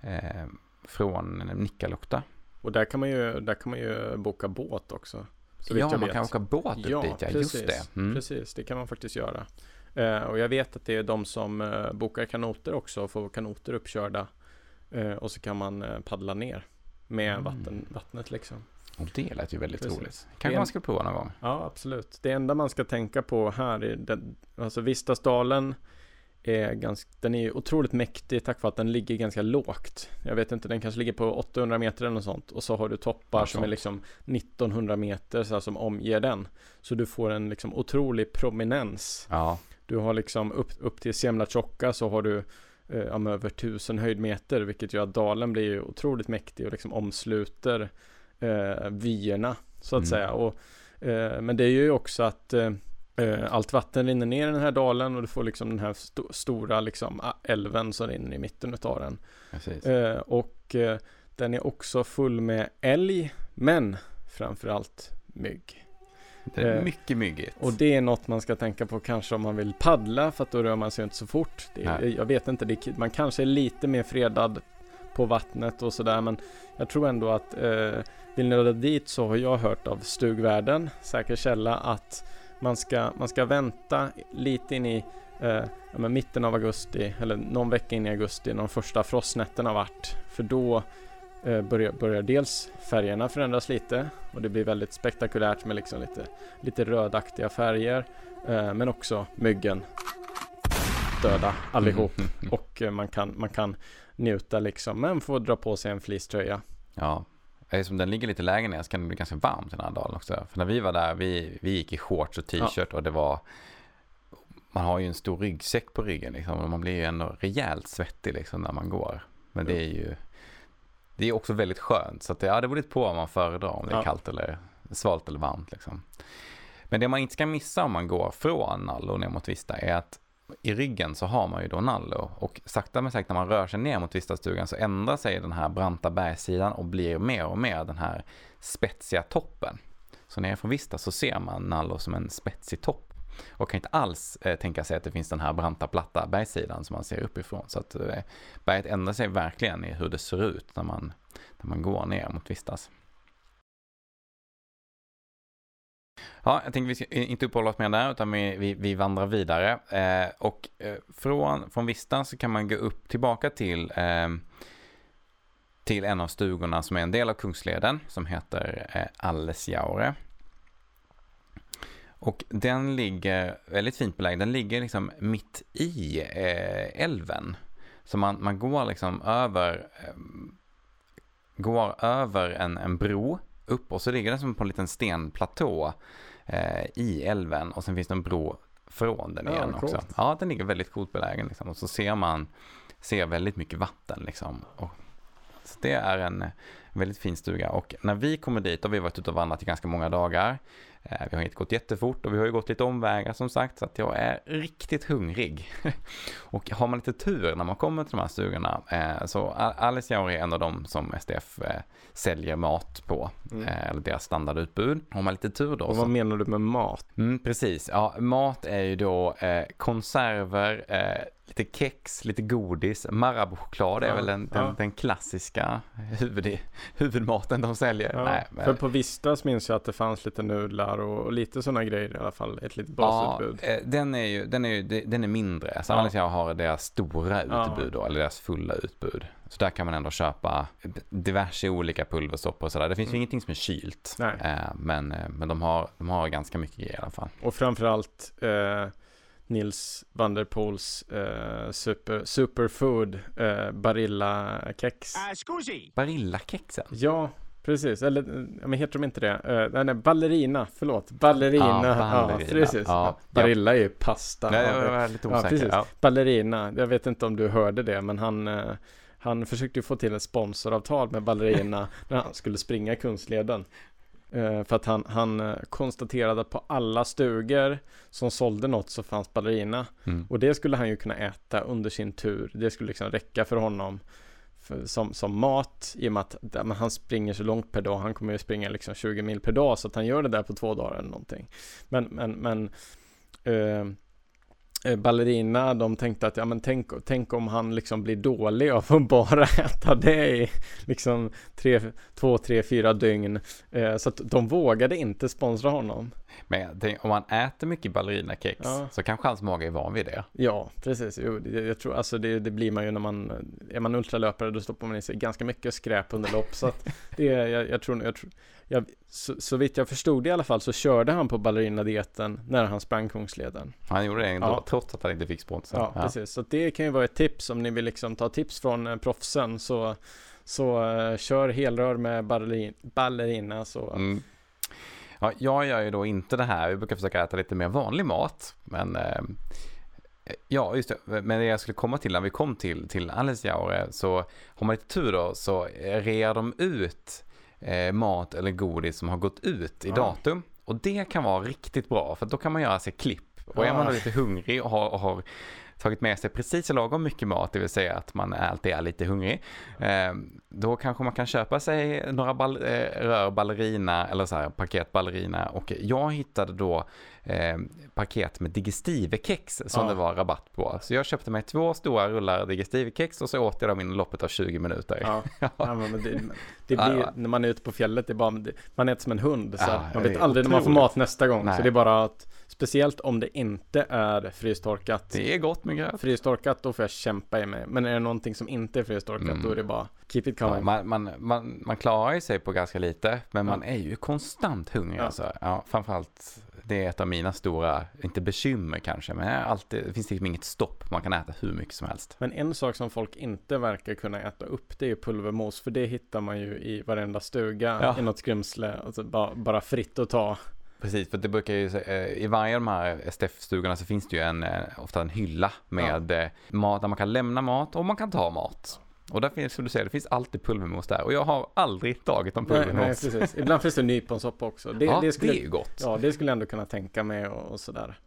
eh, från Nikkaluokta. Och där kan man ju, där kan man ju boka båt också. Ja, man vet. kan åka båt upp ja, dit, ja, precis, just det. Mm. Precis, det kan man faktiskt göra. Eh, och jag vet att det är de som eh, bokar kanoter också får kanoter uppkörda. Eh, och så kan man eh, paddla ner med mm. vatten, vattnet liksom. Och det lät ju väldigt Precis. roligt. Kanske man ska prova någon gång. Ja, absolut. Det enda man ska tänka på här är den, alltså Vistasdalen är ganska, den är otroligt mäktig tack vare att den ligger ganska lågt. Jag vet inte, den kanske ligger på 800 meter eller något sånt. Och så har du toppar ja, som är liksom 1900 meter så här, som omger den. Så du får en liksom otrolig prominens. Ja. Du har liksom upp, upp till Semla så har du eh, över tusen höjdmeter, vilket gör att dalen blir ju otroligt mäktig och liksom omsluter eh, vyerna så att mm. säga. Och, eh, men det är ju också att eh, eh, allt vatten rinner ner i den här dalen och du får liksom den här st stora liksom älven som rinner i mitten av den. Eh, och den är också full med älg, men framförallt mygg. Det är eh, mycket myggigt. Och det är något man ska tänka på kanske om man vill paddla för att då rör man sig inte så fort. Är, jag vet inte, det, man kanske är lite mer fredad på vattnet och sådär men jag tror ändå att eh, vill ni dit så har jag hört av stugvärden, säker källa, att man ska, man ska vänta lite in i eh, ja, mitten av augusti eller någon vecka in i augusti när de första frostnätterna varit. För då börjar, börjar dels färgerna förändras lite och det blir väldigt spektakulärt med liksom lite, lite rödaktiga färger. Eh, men också myggen döda allihop mm. och eh, man, kan, man kan njuta liksom men får dra på sig en fleecetröja. Ja, Eftersom den ligger lite lägre ner så kan det bli ganska varmt den här dalen också. För när vi var där, vi, vi gick i shorts och t-shirt ja. och det var man har ju en stor ryggsäck på ryggen liksom och man blir ju ändå rejält svettig liksom när man går. Men det är ju det är också väldigt skönt. Så att det, ja, det beror lite på vad man föredrar, om det är ja. kallt eller svalt eller varmt. Liksom. Men det man inte ska missa om man går från Nallo ner mot Vista är att i ryggen så har man ju då Nallo och sakta men säkert när man rör sig ner mot Vistastugan så ändrar sig den här branta bergssidan och blir mer och mer den här spetsiga toppen. Så nere från Vista så ser man Nallo som en spetsig topp och kan inte alls eh, tänka sig att det finns den här branta platta bergssidan som man ser uppifrån. Så att eh, berget ändrar sig verkligen i hur det ser ut när man, när man går ner mot Vistas. Ja, jag tänker vi ska inte uppehålla oss mer där, utan vi, vi, vi vandrar vidare. Eh, och eh, från, från Vista så kan man gå upp tillbaka till, eh, till en av stugorna som är en del av Kungsleden, som heter eh, Allesjaure. Och den ligger väldigt fint belägen. Den ligger liksom mitt i eh, älven. Så man, man går liksom över eh, går över en, en bro upp och så ligger den som på en liten stenplatå eh, i älven och sen finns det en bro från den Ja, igen coolt. också. Ja, den ligger väldigt coolt belägen liksom. och så ser man ser väldigt mycket vatten liksom. Och, så det är en väldigt fin stuga och när vi kommer dit har vi varit ute och vandrat i ganska många dagar. Eh, Vi har inte gått jättefort och vi har ju gått lite omvägar som sagt så att jag är riktigt hungrig. och har man lite tur när man kommer till de här stugorna eh, så Al- Alice Jauri är en av dem som SDF eh, säljer mat på, Mm. eller deras standardutbud. Har man lite tur då Och så vad menar du med mat? Mm, precis, ja mat är ju då eh, konserver, eh, lite kex, lite godis, Marabou-choklad är Ja, väl den, den, ja. den klassiska huvud, huvudmaten de säljer. Ja, Nej, För på Vistas minns jag att det fanns lite nudlar och, och lite sådana grejer i alla fall. Ett litet basutbud. Ja, eh, den är ju, den är ju, de- den är mindre. Så Ja. Alice jag har deras stora Ja. utbud då, eller deras fulla utbud. Så där kan man ändå köpa diverse olika pulversoppor och sådär. Det finns ju Mm. ingenting som är kylt. Nej. Eh, men eh, men de, har, de har ganska mycket grejer i alla fall. Och framförallt eh, Nils van der Poels eh, super, superfood eh, Barilla kex. scusi! Barilla-kexen. Ja, precis. Eller ja, men heter de inte det? Eh, nej, ballerina. Förlåt. Ballerina. Ja, Ja, ballerina. precis. Ja, Barilla är ju pasta. Nej, Ja, jag var lite Ja, osäker. precis. Ja, Ballerina. Jag vet inte om du hörde det, men han eh, han försökte ju få till ett sponsoravtal med Ballerina när han skulle springa Kungsleden. Eh, för att han, han eh, konstaterade att på alla stugor som sålde något så fanns Ballerina. Mm. Och det skulle han ju kunna äta under sin tur. Det skulle liksom räcka för honom för, som, som mat i och med att men han springer så långt per dag. Han kommer ju springa liksom 20 mil per dag så att han gör det där på två dagar eller någonting. Men, men, men eh, Eh, ballerina, de tänkte att ja men tänk, tänk om han liksom blir dålig av att bara äta det i liksom tre, två, tre, fyra dygn. Eh, så att de vågade inte sponsra honom. Men tänker, om man äter mycket ballerinakex Ja. så kanske hans mage är van vid det. Ja, precis. Jo, det, jag tror, alltså det, det blir man ju när man är man ultralöpare, då stoppar man i sig ganska mycket skräp under lopp. Så att det, jag, jag tror, jag jag, så, så vitt jag förstod det i alla fall så körde han på ballerinadieten när han sprang Kungsleden. Han gjorde det ändå, Ja. trots att han inte fick sponsor. Ja, precis. Så det kan ju vara ett tips om ni vill liksom ta tips från eh, proffsen så, så eh, kör helrör med ballerin, ballerina så. Mm. Ja, jag gör ju då inte det här. Jag brukar försöka äta lite mer vanlig mat. Men eh, ja, just det. Men det jag skulle komma till när vi kom till, till Alesjaure så har man lite tur då så rear de ut eh, mat eller godis som har gått ut i Ja. datum. Och det kan vara riktigt bra för då kan man göra sig klipp. Och är man då lite hungrig och har, och har tagit med sig precis lagom mycket mat, det vill säga att man alltid är lite hungrig. Eh, då kanske man kan köpa sig några ball, eh, rör ballerina eller så här paket ballerina och jag hittade då eh, paket med digestivekex som Ja. det var rabatt på. Så jag köpte mig två stora rullar digestivekex och så åt jag dem inom loppet av 20 minuter. Ja, ja men det, det blir, när man är ute på fjället, det är bara, man äter som en hund. Så man vet aldrig när man får mat nästa gång. Nej. Så det är bara att, speciellt om det inte är frystorkat. Det är gott med gröt. Frystorkat, då får jag kämpa i mig. Men är det någonting som inte är frystorkat, Mm. då är det bara keep it Ja, coming. man, man, man, man klarar ju sig på ganska lite, men man är ju konstant hungrig Ja. alltså. Ja, framförallt, det är ett av mina stora, inte bekymmer kanske, men alltid, det finns liksom inget stopp. Man kan äta hur mycket som helst. Men en sak som folk inte verkar kunna äta upp, det är ju pulvermos. För det hittar man ju i varenda stuga, Ja. i något skrymsle. Alltså bara, bara fritt att ta. Precis, för det brukar ju, eh, i varje av de här STF-stugorna så finns det ju en, eh, ofta en hylla med eh, mat där man kan lämna mat och man kan ta mat. Och där finns, som du säger, det finns alltid pulvermos där. Och jag har aldrig tagit någon Nej, nej, pulvermos. precis. Ibland finns det nyponsoppa också. Det, ja, det, skulle, det är ju gott. ja, det skulle jag ändå kunna tänka mig och, och sådär.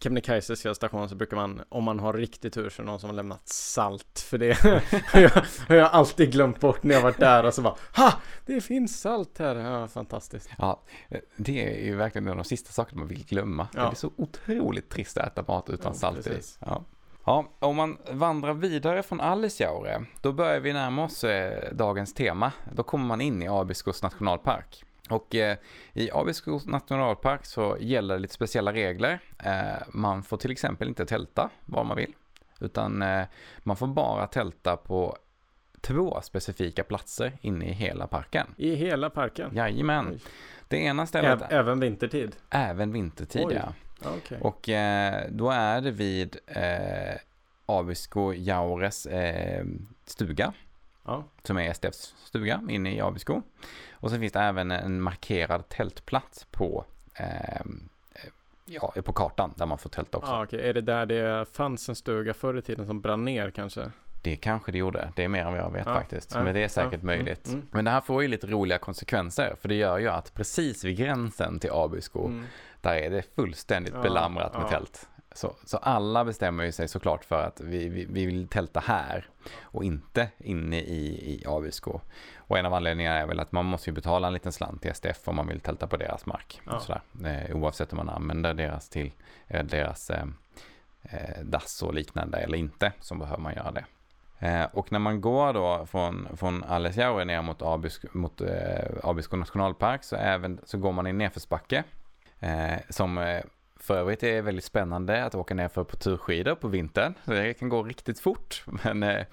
Kebnekaises fjällstation så brukar man, om man har riktig tur, så är det någon som har lämnat salt. För det jag, har jag alltid glömt bort när jag varit där och så bara Ha! Det finns salt här! Ja, fantastiskt. Ja, eh, det är ju verkligen en av de sista sakerna man vill glömma. Ja. Det är så otroligt trist att äta mat utan Ja, salt i. Ja. ja, om man vandrar vidare från Allisjaure, då börjar vi närma oss eh, dagens tema. Då kommer man in i Abiskos nationalpark. Och eh, i Abiskos nationalpark så gäller lite speciella regler. Eh, man får till exempel inte tälta var man vill. Utan eh, man får bara tälta på två specifika platser inne i hela parken. I hela parken. Jajamän. Oj. Det ena stället Ä- även vintertid. Även vintertid Oj. ja. Okej. Och eh, då är det vid eh, Abisko Jaures eh, stuga. Ja. som är STFs stuga inne i Abisko. Och så finns det även en markerad tältplats på, ehm, eh, ja, på kartan där man får tälta också. Ja, okej. Är det där det fanns en stuga förr i tiden som brann ner kanske? Det kanske det gjorde. Det är mer än vad jag vet Ja, faktiskt. ja, Men det är säkert ja, möjligt. mm, mm. Men det här får ju lite roliga konsekvenser. För det gör ju att precis vid gränsen till Abisko, Mm. där är det fullständigt belamrat med tält. Så, så alla bestämmer ju sig såklart för att vi, vi, vi vill tälta här och inte inne i, i Abisko. Och en av anledningarna är väl att man måste ju betala en liten slant till STF om man vill tälta på deras mark. Ja. Och sådär. Eh, oavsett om man använder deras, till, eh, deras eh, eh, dass och liknande eller inte så behöver man göra det. Eh, och när man går då från, från Alesjaure ner mot Abisko, mot, eh, Abisko nationalpark så, även, så går man i nedförsbacke. Som för övrigt är väldigt spännande att åka ner för på turskidor på vintern. Det kan gå riktigt fort. Men, eh,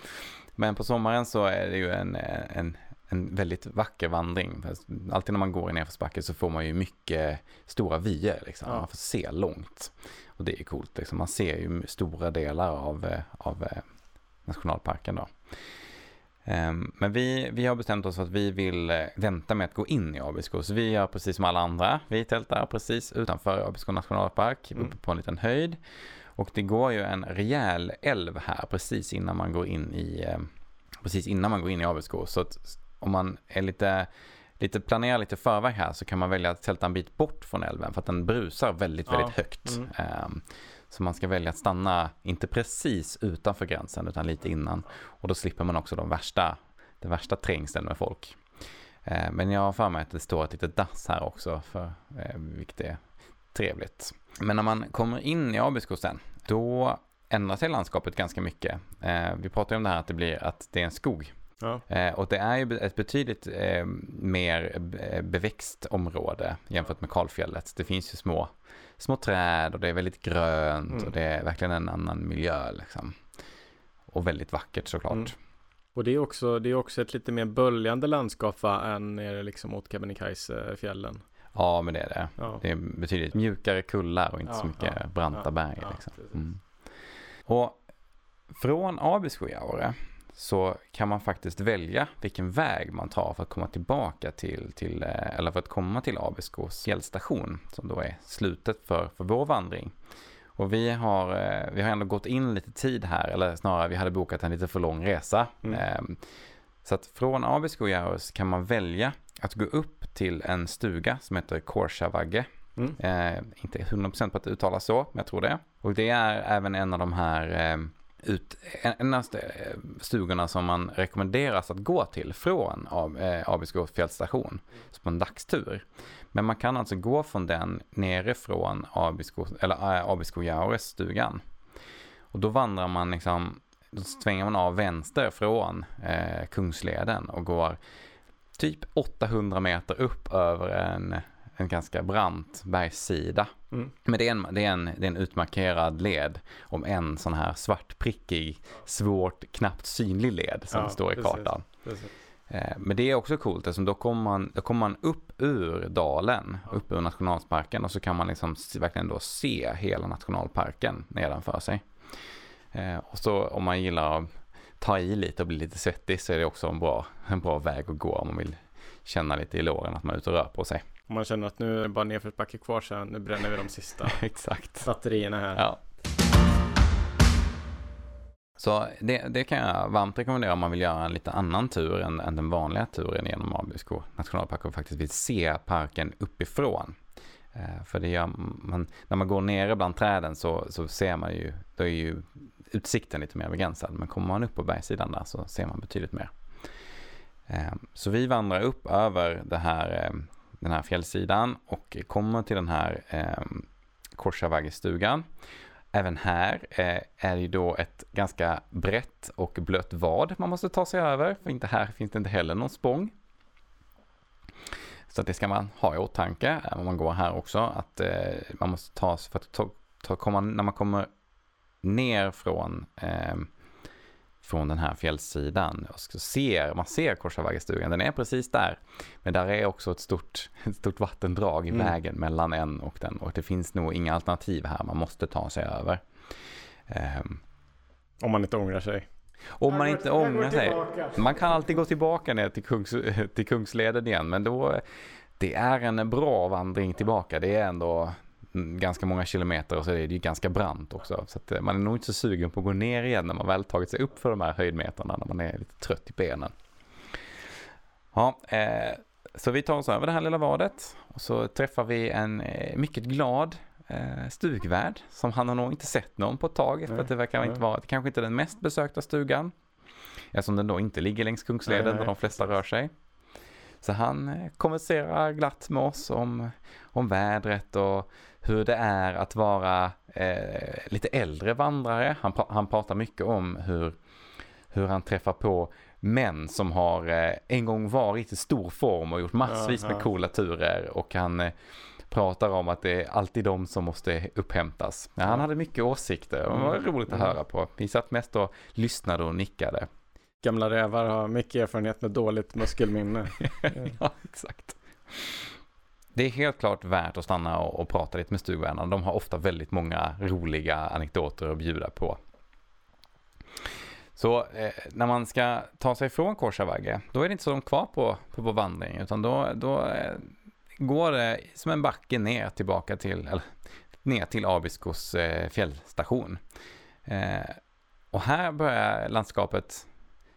men på sommaren så är det ju en, eh, en, en väldigt vacker vandring. Alltid när man går i nedförsbacke så får man ju mycket stora vyer. Liksom. Man får se långt. Och det är coolt. Liksom. Man ser ju stora delar av, eh, av nationalparken då. Ehm, Men vi, vi har bestämt oss för att vi vill eh, vänta med att gå in i Abisko. Så vi gör precis som alla andra. Vi tältar precis utanför Abisko nationalpark Mm. uppe på en liten höjd. Och det går ju en rejäl älv här precis innan man går in i, eh, precis innan man går in i Abisko. Så att om man är lite, lite planerar lite förväg här så kan man välja att tälta en bit bort från älven för att den brusar väldigt, Ja. väldigt högt. Mm. Ehm, Så man ska välja att stanna, inte precis utanför gränsen utan lite innan. Och då slipper man också de värsta, den värsta trängseln med folk. Eh, Men jag har för mig att det står ett litet dass här också, för, eh, vilket är trevligt. Men när man kommer in i Abisko sen, då ändrar sig landskapet ganska mycket. Eh, Vi pratar ju om det här att det blir att det är en skog. Ja. Och det är ju ett betydligt mer be- beväxt område jämfört med kalfjället. Det finns ju små, små träd och det är väldigt grönt Mm. och det är verkligen en annan miljö liksom. Och väldigt vackert såklart. Mm. Och det är också, det är också ett lite mer böljande landskap va, än nere liksom mot Kebnekaise-fjällen. Ja, men det är det. Ja. Det är betydligt mjukare kullar och inte så Ja, mycket ja, branta berg. liksom. mm. Och från Abiskojaure så kan man faktiskt välja vilken väg man tar för att komma tillbaka till, till eh, eller för att komma till Abiskos fjällstation som då är slutet för, för vår vandring. Och vi har, eh, vi har ändå gått in lite tid här, eller snarare vi hade bokat en lite för lång resa. Mm. Ehm, Så att från Abiskojaure så kan man välja att gå upp till en stuga som heter Korsavagge. Mm. Eh, inte 100% på att det uttalas så, men jag tror det. Och det är även en av de här eh, ut, en, av eh, stugorna som man rekommenderas att gå till från Abisko eh, fjällstation. På en dagstur. Men man kan alltså gå från den nerifrån Abisko, eller eh, Abisko Jaures stugan. Och då vandrar man liksom, då svänger man av vänster från eh, Kungsleden och går typ 800 meter upp över en, en ganska brant bergssida. Mm. Men det är, en, det, är en, det är en utmarkerad led om en sån här svartprickig, svårt, knappt synlig led som Ja, står i precis. kartan. Precis. Eh, Men det är också coolt eftersom då kommer man, då kommer man upp ur dalen, upp ur nationalparken och så kan man liksom verkligen då se hela nationalparken nedanför sig. Eh, Och så om man gillar att ta i lite och bli lite svettig så är det också en bra, en bra väg att gå om man vill känna lite i låren att man är ute och rör på sig. Om man känner att nu är det bara nedförsbacke kvar sen, nu bränner vi de sista Exakt. batterierna här. Ja. Så det, det kan jag varmt rekommendera om man vill göra en lite annan tur än, än den vanliga turen genom Abisko nationalpark och faktiskt vill se parken uppifrån. Eh, för det gör man, när man går nere bland träden så, så ser man ju, då är ju utsikten lite mer begränsad. Men kommer man upp på bergssidan där så ser man betydligt mer. Eh, så vi vandrar upp över det här, eh, den här fjällsidan och kommer till den här eh, Korsavaggestugan. Även här eh, är det ju då ett ganska brett och blött vad man måste ta sig över. För inte här finns det inte heller någon spång. Så att det ska man ha i åtanke när om man går här också. Att eh, man måste ta sig för att ta, ta, komma, när man kommer ner från, eh, från den här fjällsidan och så ser, man ser Korsavaggestugan, den är precis där. Men där är också ett stort, ett stort vattendrag i Mm. vägen mellan en och den och det finns nog inga alternativ här, man måste ta sig över. Ehm, Om man inte ångrar sig. Om man inte ångrar sig. Man kan alltid gå tillbaka ner till, Kungs, till Kungsleden igen, men då det är en bra vandring tillbaka. Det är ändå ganska många kilometer och så är det ju ganska brant också. Så att eh, man är nog inte så sugen på att gå ner igen när man väl tagit sig upp för de här höjdmetrarna när man är lite trött i benen. Ja, eh, så vi tar oss över det här lilla vadet och så träffar vi en eh, mycket glad eh, stugvärd som han har nog inte sett någon på ett tag för Nej, att det verkar nej. inte vara, kanske inte den mest besökta stugan. Eftersom den då inte ligger längs Kungsleden Nej, där de flesta rör sig. Så han eh, konverserar glatt med oss om, om vädret och hur det är att vara eh, lite äldre vandrare. Han, han pratar mycket om hur, hur han träffar på män som har eh, en gång varit i stor form och gjort massvis med coola turer och han eh, pratar om att det är alltid de som måste upphämtas. Ja, han hade mycket åsikter och det var Mm. roligt att Mm. höra på. Vi satt mest och lyssnade och nickade. Gamla rävar har mycket erfarenhet med dåligt muskelminne. ja, exakt. Det är helt klart värt att stanna och, och prata lite med stugvärdarna. De har ofta väldigt många roliga anekdoter att bjuda på. Så eh, när man ska ta sig från Korsavagge, då är det inte så långt kvar på, på vår vandring, utan då, då eh, går det som en backe ner tillbaka till, eller ner till Abiskos eh, fjällstation. Eh, och här börjar landskapet,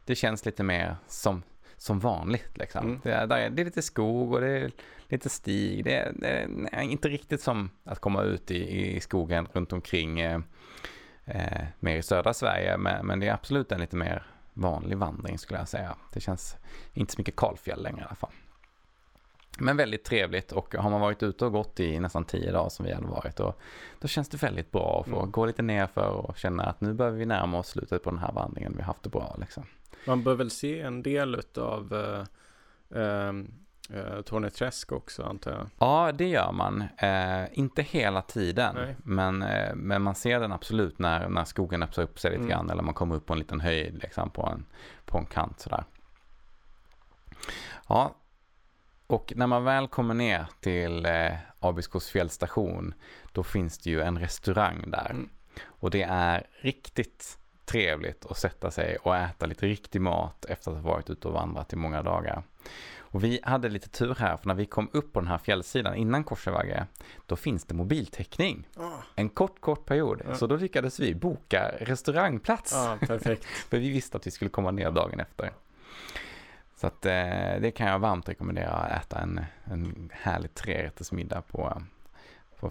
det känns lite mer som, som vanligt liksom. Mm. Det, är, det är lite skog och det är lite stig. Det är, det är inte riktigt som att komma ut i, i skogen runt omkring eh, eh, mer i södra Sverige. Men, men det är absolut en lite mer vanlig vandring skulle jag säga. Det känns inte så mycket kalfjäll längre i alla fall. Men väldigt trevligt och har man varit ute och gått i nästan tio dagar som vi hade varit då, då känns det väldigt bra att få Mm. gå lite nerför och känna att nu börjar vi närma oss slutet på den här vandringen. Vi har haft det bra liksom. Man bör väl se en del utav uh, uh, Tony Träsk också antar jag. Ja, det gör man. Eh, inte hela tiden, Nej. men, eh, men man ser den absolut när, när skogen öppnar upp sig lite Mm. grann eller man kommer upp på en liten höjd liksom, på, en, på en kant sådär. Ja, och när man väl kommer ner till eh, Abiskos fjällstation då finns det ju en restaurang där. Mm. Och det är riktigt trevligt att sätta sig och äta lite riktig mat efter att ha varit ute och vandrat i många dagar. Och vi hade lite tur här för när vi kom upp på den här fjällsidan innan Korsavagge då finns det mobiltäckning. En kort, kort period. Ja. Så då lyckades vi boka restaurangplats. Ja, perfekt. För vi visste att vi skulle komma ner dagen efter. Så att eh, det kan jag varmt rekommendera att äta en, en härlig trerättersmiddag på,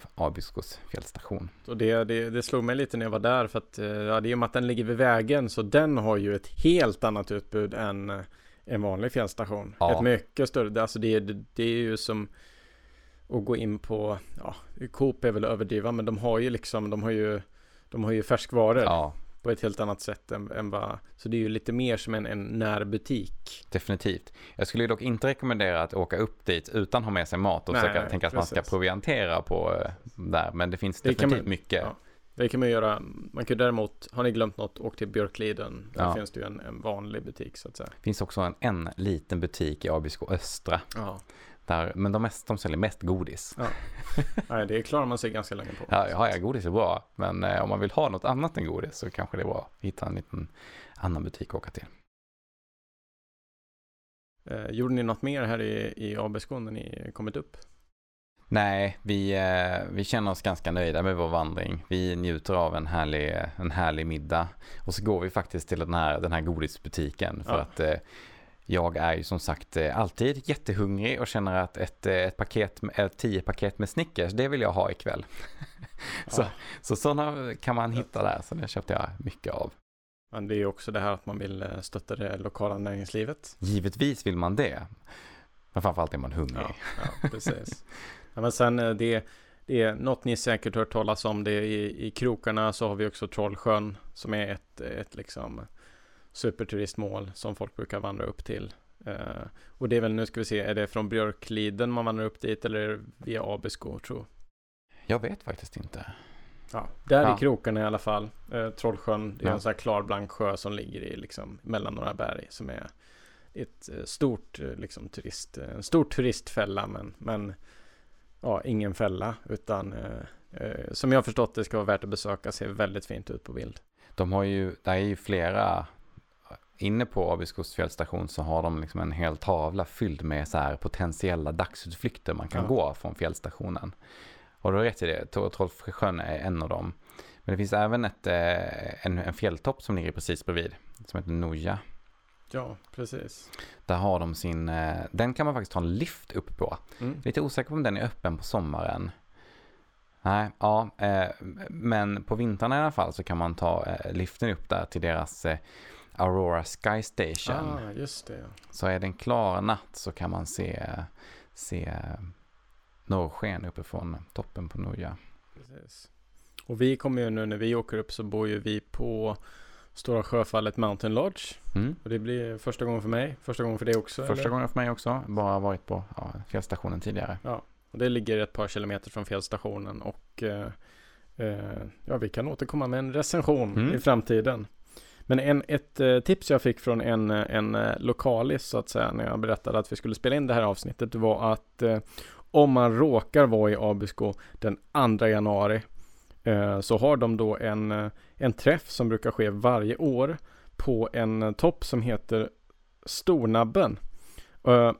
på Abiskos fjällstation. Och det, det, det slog mig lite när jag var där för att eh, ja, det är ju med att den ligger vid vägen så den har ju ett helt annat utbud än eh, en vanlig fjällstation. Ja. Ett mycket större, alltså det, det, det är ju som att gå in på, ja, Coop är väl överdriva men de har ju liksom, de har ju de har ju färskvaror Ja, på ett helt annat sätt än, än vad, så det är ju lite mer som en, en närbutik. definitivt. Jag skulle dock inte rekommendera att åka upp dit utan ha med sig mat och Nej, försöka nej, tänka att man ska proviantera på eh, där. Men det finns Det definitivt man- mycket. ja. Det kan man göra, man kan däremot, har ni glömt något, åk till Björkliden. Där Ja. finns det ju en, en vanlig butik så att säga. Det finns också en, en liten butik i Abisko Östra. Ja. Där, men de, mest, de säljer mest godis. Nej, det klarar man sig ganska länge på. Ja, ja, ja godis är bra. Men eh, om man vill ha något annat än godis så kanske det är bra att hitta en liten annan butik att åka till. Eh, gjorde ni något mer här i, i Abisko när ni kommit upp? Nej, vi, eh, vi känner oss ganska nöjda med vår vandring. Vi njuter av en härlig, en härlig middag. Och så går vi faktiskt till den här, den här godisbutiken. För Ja. att eh, jag är ju som sagt eh, alltid jättehungrig och känner att ett, eh, ett paket, ett tio paket med Snickers, det vill jag ha ikväll. Så- Ja. Så sådana kan man hitta där, så det köpte jag mycket av. Men det är ju också det här att man vill eh, stötta det lokala näringslivet. Givetvis vill man det. Men framförallt är man hungrig. Ja, ja precis. ja, men sen det, det är något ni säkert hört talas om. Det i, I krokarna så har vi också Trollsjön som är ett, ett liksom superturistmål som folk brukar vandra upp till. Eh, och det är väl, nu ska vi se, är det från Björkliden man vandrar upp dit eller via Abisko tror Jag vet faktiskt inte. Ja, där Ja. i krokarna i alla fall. Eh, Trollsjön, det är Ja. en sån här klar blank sjö som ligger i liksom mellan några berg som är ett eh, stort liksom turist, en stor turistfälla men, men ja, ingen fälla utan eh, eh, som jag förstått det ska vara värt att besöka, ser väldigt fint ut på bild. De har ju, det är ju flera inne på Abiskos fjällstation så har de liksom en hel tavla fylld med så här potentiella dagsutflykter man kan Ja. gå från fjällstationen. Och du har rätt i det, Trollsjön är en av dem. Men det finns även ett, eh, en, en fjälltopp som ligger precis bredvid, som heter Noja. Ja, precis. Där har de sin, eh, den kan man faktiskt ta en lift upp på. Mm. Lite osäker på om den är öppen på sommaren. Nej, ja, eh, men på vintern i alla fall så kan man ta liften upp där till deras Aurora Sky Station. Ah, just det. ja. Så är det en klar natt så kan man se, se norrsken uppifrån toppen på Noja. Precis. Och vi kommer ju nu när vi åker upp så bor ju vi på Stora Sjöfallet Mountain Lodge. Mm. Och det blir första gången för mig, första gången för dig också. Första eller? gången för mig också, bara varit på ja, fjällstationen tidigare. Och det ligger ett par kilometer från fjällstationen och eh, eh, ja, vi kan återkomma med en recension Mm. i framtiden. Men en, ett eh, tips jag fick från en, eh, en eh, lokalis så att säga när jag berättade att vi skulle spela in det här avsnittet var att eh, om man råkar vara i Abisko den 2 januari eh, så har de då en, en träff som brukar ske varje år på en topp som heter Stornabben. Eh,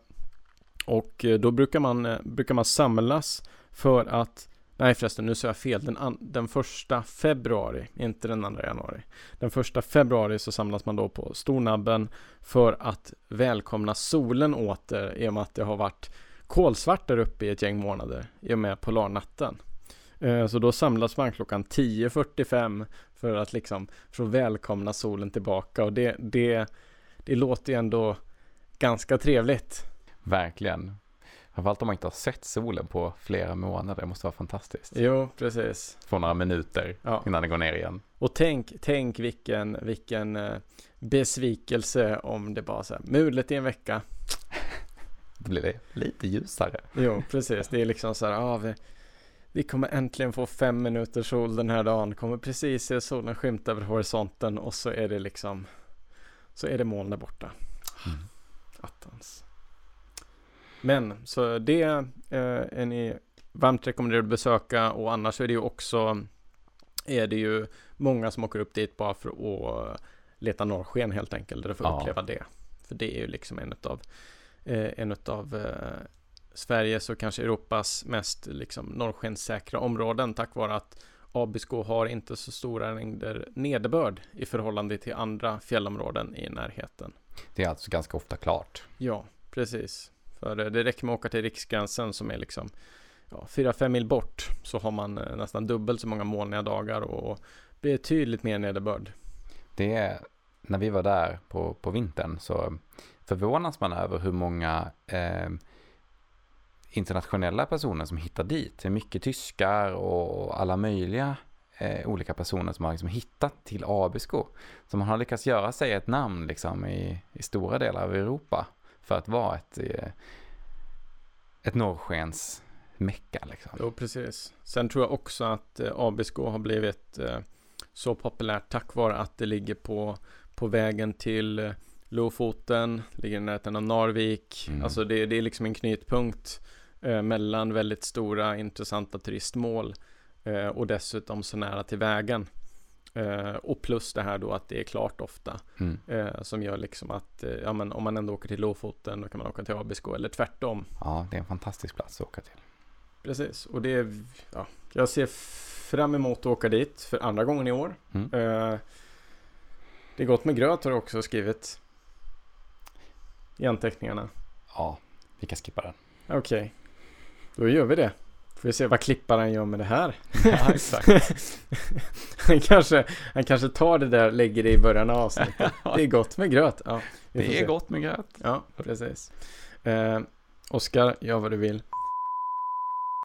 och då brukar man, brukar man samlas för att Nej förresten, nu sa jag fel. Den, an, den första februari, inte den andra januari. Den första februari så samlas man då på Stornabben för att välkomna solen åter i och med att det har varit kolsvart där uppe i ett gäng månader i och med polarnatten. Eh, så då samlas man klockan 10.45 för att liksom för att välkomna solen tillbaka och det, det, det låter ju ändå ganska trevligt. Verkligen. Framförallt om man inte har sett solen på flera månader. Det måste vara fantastiskt. Jo, precis. Få några minuter Ja. innan det går ner igen. Och tänk, tänk vilken, vilken eh, besvikelse om det bara så här, mulet i en vecka. Då blir det lite ljusare. Jo, precis. Det är liksom så här, ah, vi, vi kommer äntligen få fem minuter sol den här dagen. Kommer precis se solen skymta över horisonten och så är det liksom, så är det moln där borta. Mm. Attans. Men, så det eh, är ni varmt rekommenderade att besöka och annars är det ju också, är det ju många som åker upp dit bara för att leta norrsken helt enkelt, eller för att Ja. uppleva det. För det är ju liksom en utav, eh, en utav eh, Sveriges och kanske Europas mest liksom norrskenssäkra områden tack vare att Abisko har inte så stora mängder nederbörd i förhållande till andra fjällområden i närheten. Det är alltså ganska ofta klart. Ja, precis. För eh, det räcker med att åka till Riksgränsen som är liksom ja, 4-5 mil bort så har man eh, nästan dubbelt så många molniga dagar och betydligt mer nederbörd. Det är, när vi var där på, på vintern så förvånas man över hur många eh, internationella personer som hittar dit. Det är mycket tyskar och alla möjliga eh, olika personer som har liksom hittat till Abisko. Så man har lyckats göra sig ett namn liksom i, i stora delar av Europa för att vara ett, eh, ett norrskens mecka liksom. Jo, precis. Sen tror jag också att eh, Abisko har blivit eh, så populärt tack vare att det ligger på, på vägen till Lofoten, ligger i närheten av Narvik. Mm. Alltså det, det är liksom en knytpunkt eh, mellan väldigt stora intressanta turistmål eh, och dessutom så nära till vägen. Eh, och plus det här då att det är klart ofta Mm. eh, som gör liksom att eh, ja, men om man ändå åker till Lofoten då kan man åka till Abisko eller tvärtom. Ja, det är en fantastisk plats att åka till. Precis, och det är, ja, jag ser fram emot att åka dit för andra gången i år. Mm. Eh, det är gott med gröt har du också skrivit i anteckningarna. Ja, vi kan skippa den. Okej, då gör vi det. Får vi se vad klipparen gör med det här. Ja, exakt. han, kanske, han kanske tar det där och lägger det i början av avsnittet. Det är gott med gröt. Ja, Det är se. gott med gröt. Ja, precis. Eh, Oskar, gör vad du vill.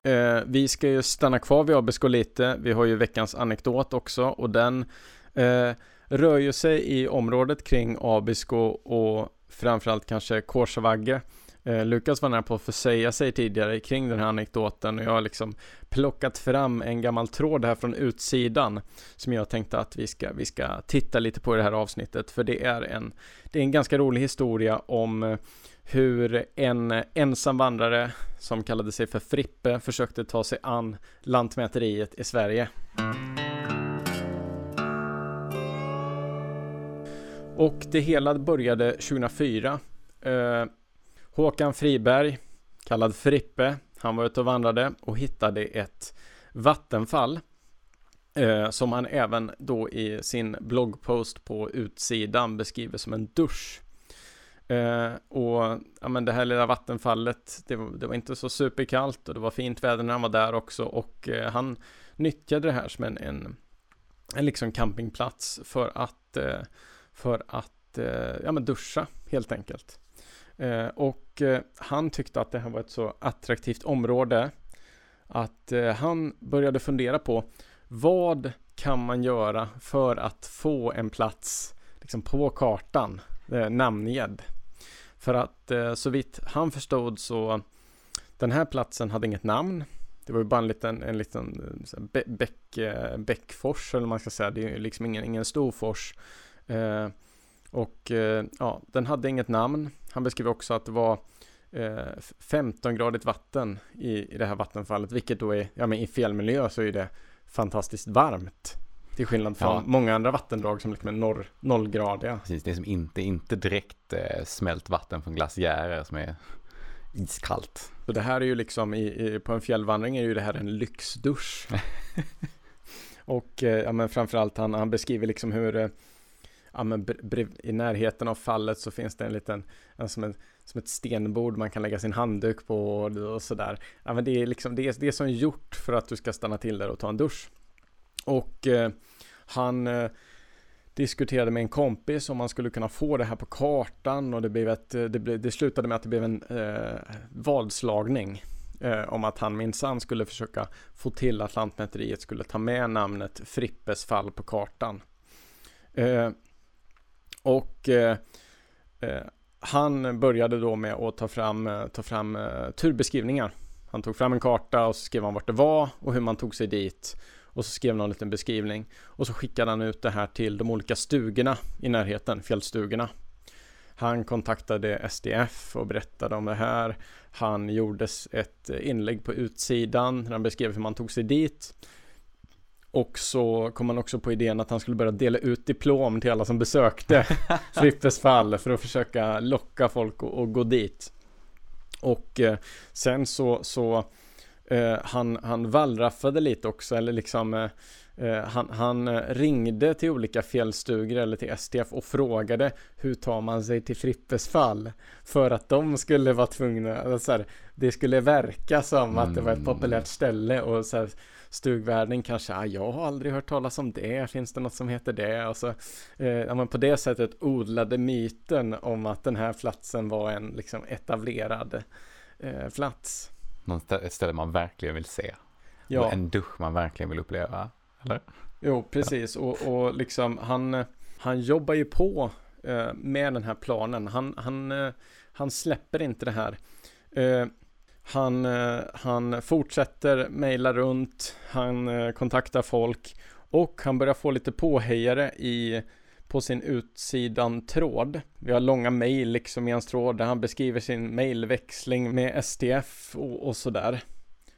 Eh, vi ska ju stanna kvar vid Abisko lite. Vi har ju veckans anekdot också och den eh, rör ju sig i området kring Abisko och framförallt kanske Korsavagge. Eh, Lukas var nära på att försäga sig tidigare kring den här anekdoten och jag har liksom plockat fram en gammal tråd här från utsidan som jag tänkte att vi ska, vi ska titta lite på i det här avsnittet för det är en, det är en ganska rolig historia om eh, hur en ensam vandrare som kallade sig för Frippe försökte ta sig an Lantmäteriet i Sverige. Och det hela började 2004. Håkan Friberg, kallad Frippe, han var ute och vandrade och hittade ett vattenfall eh, som han även då i sin bloggpost på utsidan beskriver som en dusch. Eh, och ja, men det här lilla vattenfallet, det var, det var, inte så superkallt och det var fint väder när han var där också och eh, han nyttjade det här som en, en, en liksom campingplats för att, eh, för att eh, ja, men duscha helt enkelt. Eh, och eh, han tyckte att det här var ett så attraktivt område att eh, han började fundera på vad kan man göra för att få en plats liksom på kartan eh, namngedd? För att eh, så vitt han förstod så den här platsen hade inget namn. Det var ju bara en liten, en liten bäck, bäckfors eller man ska säga. Det är ju liksom ingen, ingen stor fors. Eh, och eh, ja, den hade inget namn. Han beskrev också att det var 15-gradigt vatten i, i det här vattenfallet, vilket då är, ja men i fel miljö så är det fantastiskt varmt. Till skillnad från ja. många andra vattendrag som liksom är norr, nollgradiga. Precis, det är som inte, inte direkt eh, smält vatten från glaciärer som är iskallt. Så det här är ju liksom i, i, på en fjällvandring är ju det här en lyxdusch. och eh, ja, men framförallt han, han beskriver liksom hur eh, ja, men brev, i närheten av fallet så finns det en liten, en, som, en, som ett stenbord man kan lägga sin handduk på och, och sådär. Ja, men det är liksom, det är, det är som gjort för att du ska stanna till där och ta en dusch. Och eh, han eh, diskuterade med en kompis om man skulle kunna få det här på kartan och det blev ett, eh, det, blev, det slutade med att det blev en eh, vadslagning eh, om att han minsann skulle försöka få till att Lantmäteriet skulle ta med namnet Frippes fall på kartan. Eh, och eh, eh, han började då med att ta fram, eh, ta fram eh, turbeskrivningar. Han tog fram en karta och så skrev han vart det var och hur man tog sig dit. Och så skrev han en liten beskrivning. Och så skickade han ut det här till de olika stugorna i närheten, fjällstugorna. Han kontaktade SDF och berättade om det här. Han gjorde ett eh, inlägg på utsidan där han beskrev hur man tog sig dit. Och så kom han också på idén att han skulle börja dela ut diplom till alla som besökte Frippes fall för att försöka locka folk att gå dit. Och eh, sen så, så eh, han, han vallraffade lite också, eller liksom eh, eh han, han, eh, ringde till olika fjällstugor eller till STF och frågade hur tar man sig till Frippes fall? För att de skulle vara tvungna, så här, det skulle verka som att det var ett populärt ställe och så här, stugvärden kanske, ah, jag har aldrig hört talas om det, finns det något som heter det? Och så, eh, men på det sättet odlade myten om att den här platsen var en liksom, etablerad eh, plats. Ett ställe man verkligen vill se. Ja. En dusch man verkligen vill uppleva, eller? Jo, precis. Och, och liksom han, han jobbar ju på eh, med den här planen. Han, han, eh, han släpper inte det här. Han, eh, han fortsätter mejla runt, han eh, kontaktar folk och han börjar få lite påhejare i, på sin utsidan-tråd. Vi har långa mejl liksom i hans tråd där han beskriver sin mejlväxling med STF och, och sådär.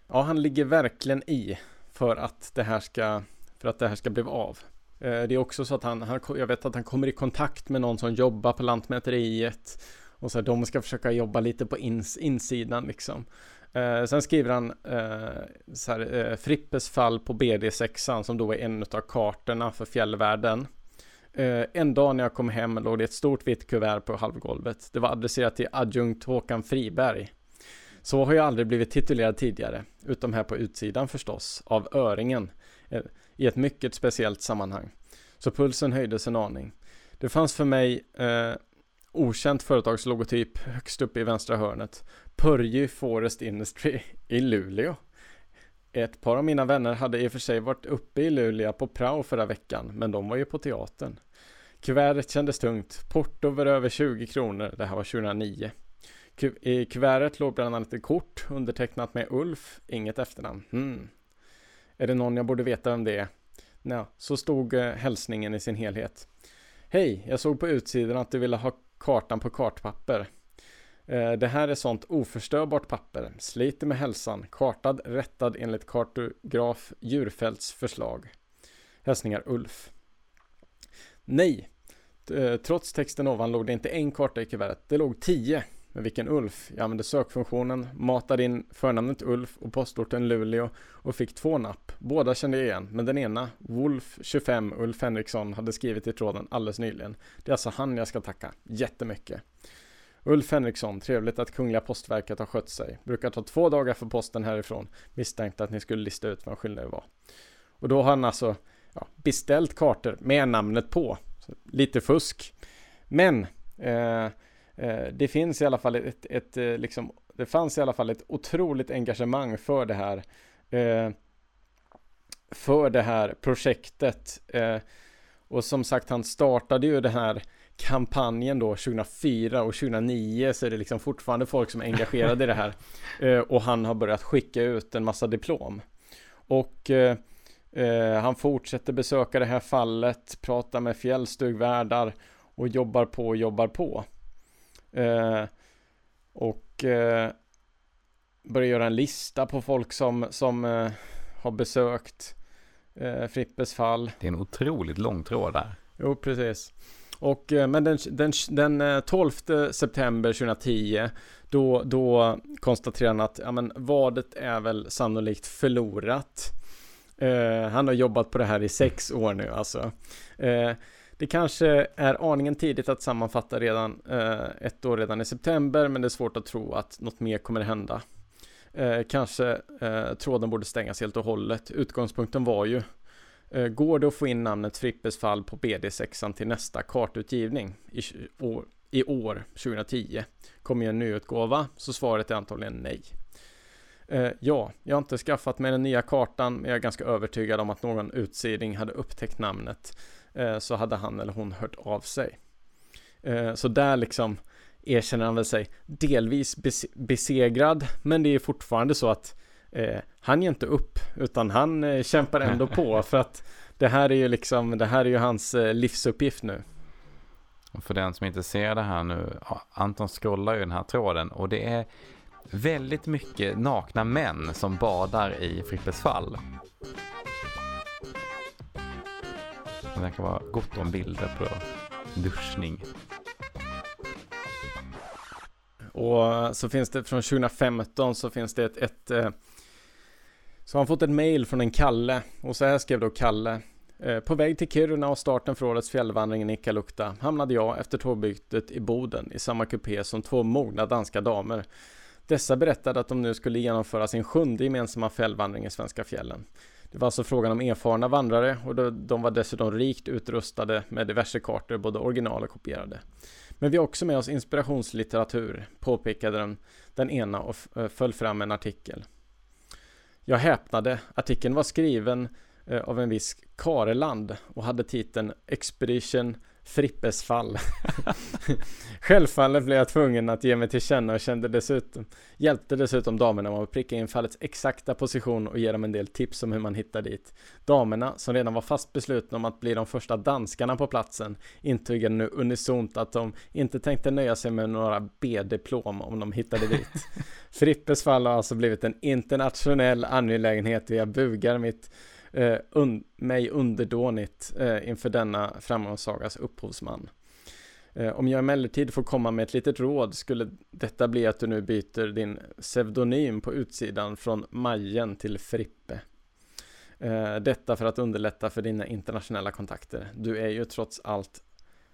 Ja, han ligger verkligen i för att det här ska, för att det här ska bli av. Eh, det är också så att han, han, jag vet att han kommer i kontakt med någon som jobbar på Lantmäteriet och så här, de ska försöka jobba lite på ins, insidan liksom. Eh, sen skriver han eh, så här, eh, Frippes fall på BD6 som då är en av kartorna för fjällvärlden. Eh, en dag när jag kom hem låg det ett stort vitt kuvert på halvgolvet. Det var adresserat till adjunkt Håkan Friberg. Så har jag aldrig blivit titulerad tidigare, utom här på utsidan förstås, av Öringen, eh, i ett mycket speciellt sammanhang. Så pulsen höjdes en aning. Det fanns för mig eh, okänt företagslogotyp högst upp i vänstra hörnet. Pörje Forest Industry i Luleå. Ett par av mina vänner hade i och för sig varit uppe i Luleå på prao förra veckan, men de var ju på teatern. Kuvertet kändes tungt. Porto var över 20 kronor. Det här var 2009. I kuvertet låg bland annat ett kort undertecknat med Ulf, inget efternamn. Hmm. Är det någon jag borde veta vem det är? Nå, så stod eh, hälsningen i sin helhet. Hej, jag såg på utsidan att du ville ha kartan på kartpapper. Eh, det här är sånt oförstörbart papper, sliter med hälsan, kartad, rättad enligt kartograf Djurfälts förslag. Hälsningar Ulf. Nej, eh, trots texten ovan låg det inte en karta i kuvertet, det låg tio. Med vilken Ulf? Jag använde sökfunktionen, matade in förnamnet Ulf och postorten Luleå och fick två napp. Båda kände jag igen, men den ena, Wolf 25 Ulf Henriksson, hade skrivit i tråden alldeles nyligen. Det är alltså han jag ska tacka jättemycket. Ulf Henriksson, trevligt att Kungliga Postverket har skött sig. Brukar ta två dagar för posten härifrån. Misstänkte att ni skulle lista ut vad skillnaden var. Och då har han alltså ja, beställt kartor med namnet på. Så lite fusk. Men eh, eh, det finns i alla fall ett, ett, ett, eh, liksom, det fanns i alla fall ett otroligt engagemang för det här. Eh, för det här projektet. Eh, och som sagt, han startade ju det här kampanjen då 2004 och 2009 så är det liksom fortfarande folk som är engagerade i det här. Eh, och han har börjat skicka ut en massa diplom. Och eh, eh, han fortsätter besöka det här fallet, prata med fjällstugvärdar och jobbar på och jobbar på. Eh, och eh, börjar göra en lista på folk som, som eh, har besökt Frippes fall. Det är en otroligt lång tråd där. Jo, precis. Och, eh, men den, den, den 12 eh, september 2010 då, då konstaterar han att ja, men, vadet är väl sannolikt förlorat. Eh, han har jobbat på det här i sex år nu alltså. Eh, det kanske är aningen tidigt att sammanfatta redan eh, ett år redan i september, men det är svårt att tro att något mer kommer hända. Eh, kanske eh, tråden borde stängas helt och hållet. Utgångspunkten var ju Eh, går det att få in namnet Frippes fall på BD6 till nästa kartutgivning i år, i år 2010? Kommer ju en nyutgåva? Så svaret är antagligen nej. Eh, ja, jag har inte skaffat mig den nya kartan, men jag är ganska övertygad om att någon utsidning hade upptäckt namnet, så hade han eller hon hört av sig. så där liksom erkänner han väl sig delvis besegrad, men det är fortfarande så att eh, han ger inte upp utan han eh, kämpar ändå på för att det här är ju liksom, det här är ju hans eh, livsuppgift nu. Och för den som inte ser det här nu, Anton scrollar ju den här tråden och det är väldigt mycket nakna män som badar i Frippes fall. Det verkar vara gott om bilder på duschning. Och så finns det från 2015 så finns det ett, ett eh, så har han fått ett mail från en Kalle och så här skrev då Kalle. Eh, på väg till Kiruna och starten för årets fjällvandring i Nikkaluokta hamnade jag efter tågbytet i Boden i samma kupé som två mogna danska damer. Dessa berättade att de nu skulle genomföra sin sjunde gemensamma fjällvandring i svenska fjällen. Det var alltså frågan om erfarna vandrare och de var dessutom rikt utrustade med diverse kartor, både original och kopierade. Men vi har också med oss inspirationslitteratur, påpekade den, den ena och eh, föll fram en artikel. Jag häpnade. Artikeln var skriven eh, av en viss Kareland och hade titeln Expedition Frippes fall. Självfallet blev jag tvungen att ge mig till känna och kände dessutom, hjälpte dessutom damerna med att pricka in fallets exakta position och ge dem en del tips om hur man hittar dit. Damerna, som redan var fast beslutna om att bli de första danskarna på platsen, intygade nu unisont att de inte tänkte nöja sig med några B-diplom om de hittade dit. Frippes fall har alltså blivit en internationell angelägenhet och jag bugar mitt eh, un mig underdånigt eh, inför denna framgångssagas upphovsman. Eh, om jag emellertid får komma med ett litet råd skulle detta bli att du nu byter din pseudonym på utsidan från Majen till Frippe. Eh, detta för att underlätta för dina internationella kontakter. Du är ju trots allt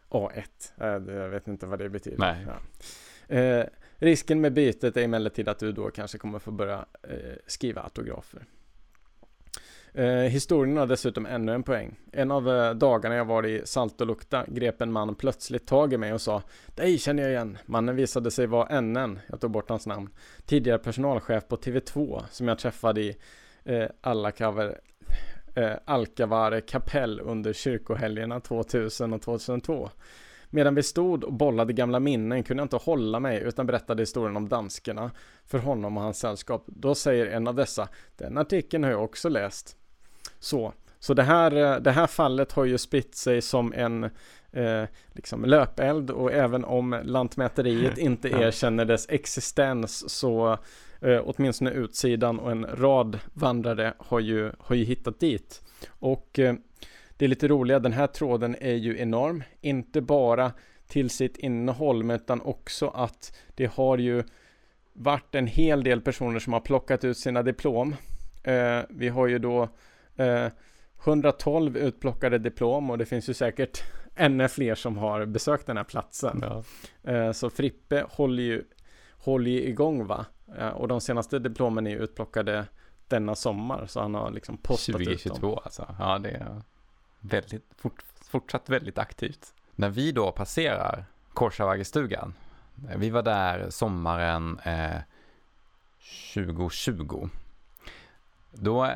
A1. Eh, jag vet inte vad det betyder. Nej. Ja. Eh, risken med bytet är emellertid att du då kanske kommer få börja eh, skriva autografer. Eh, historien har dessutom ännu en poäng. En av eh, dagarna jag var i Saltolukta grep en man plötsligt tag i mig och sa Dig känner jag igen. Mannen visade sig vara NN, jag tog bort hans namn, tidigare personalchef på TV2 som jag träffade i eh, Allakaver, eh, Alkavare kapell under kyrkohelgerna 2000 och 2002. Medan vi stod och bollade gamla minnen kunde jag inte hålla mig utan berättade historien om danskerna för honom och hans sällskap. Då säger en av dessa, den artikeln har jag också läst. Så, så det, här, eh, det här fallet har ju spritt sig som en eh, liksom löpeld och även om Lantmäteriet inte erkänner dess existens så eh, åtminstone utsidan och en rad vandrare har ju, har ju hittat dit. Och eh, det är lite roliga, den här tråden är ju enorm. Inte bara till sitt innehåll, utan också att det har ju varit en hel del personer som har plockat ut sina diplom. Eh, vi har ju då eh, 112 utplockade diplom och det finns ju säkert ännu fler som har besökt den här platsen. Ja. Eh, så Frippe håller ju, håller ju igång va? Eh, och de senaste diplomen är ju utplockade denna sommar så han har liksom postat 2022 ut dem. alltså. Ja, det är väldigt, fort, fortsatt väldigt aktivt. När vi då passerar Korsavagestugan, eh, vi var där sommaren eh, 2020. Då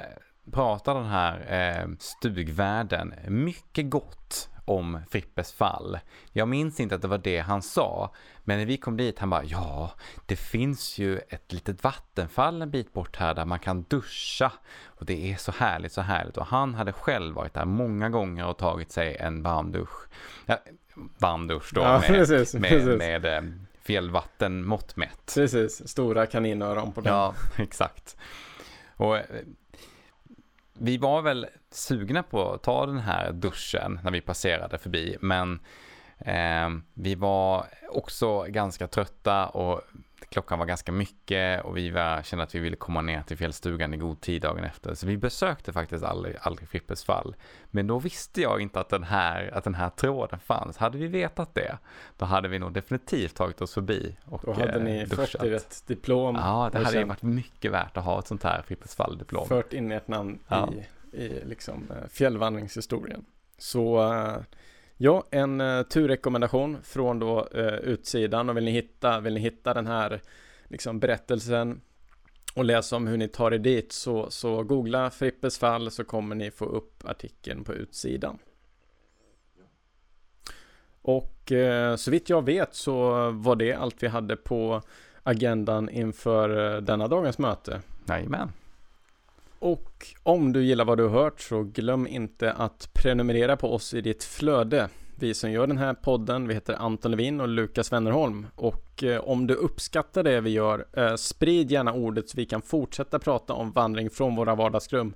pratar den här eh, stugvärden mycket gott om Frippes fall. Jag minns inte att det var det han sa, men när vi kom dit han bara ja, det finns ju ett litet vattenfall en bit bort här där man kan duscha och det är så härligt, så härligt och han hade själv varit där många gånger och tagit sig en varmdusch. Ja, varmdusch då ja, med, precis, med, precis. med, med eh, fjällvattenmått mätt. Precis, stora kaninöron på den. Ja, exakt. Och eh, vi var väl sugna på att ta den här duschen när vi passerade förbi, men eh, vi var också ganska trötta och klockan var ganska mycket och vi var, kände att vi ville komma ner till fjällstugan i god tid dagen efter. Så vi besökte faktiskt aldrig, aldrig Frippes fall. Men då visste jag inte att den, här, att den här tråden fanns. Hade vi vetat det, då hade vi nog definitivt tagit oss förbi och Då hade ni duschat. fått er ett diplom. Ja, det hade ju varit mycket värt att ha ett sånt här Frippes fall-diplom. Fört in ert namn ja. i, i liksom eh, fjällvandringshistorien. Så eh, Ja, en uh, turrekommendation från då uh, utsidan och vill ni hitta, vill ni hitta den här liksom berättelsen och läsa om hur ni tar er dit så, så googla Frippes fall så kommer ni få upp artikeln på utsidan. Och uh, så vitt jag vet så var det allt vi hade på agendan inför denna dagens möte. Jajamän. Och om du gillar vad du har hört så glöm inte att prenumerera på oss i ditt flöde. Vi som gör den här podden, vi heter Anton Levin och Lukas Wennerholm. Och eh, om du uppskattar det vi gör, eh, sprid gärna ordet så vi kan fortsätta prata om vandring från våra vardagsrum.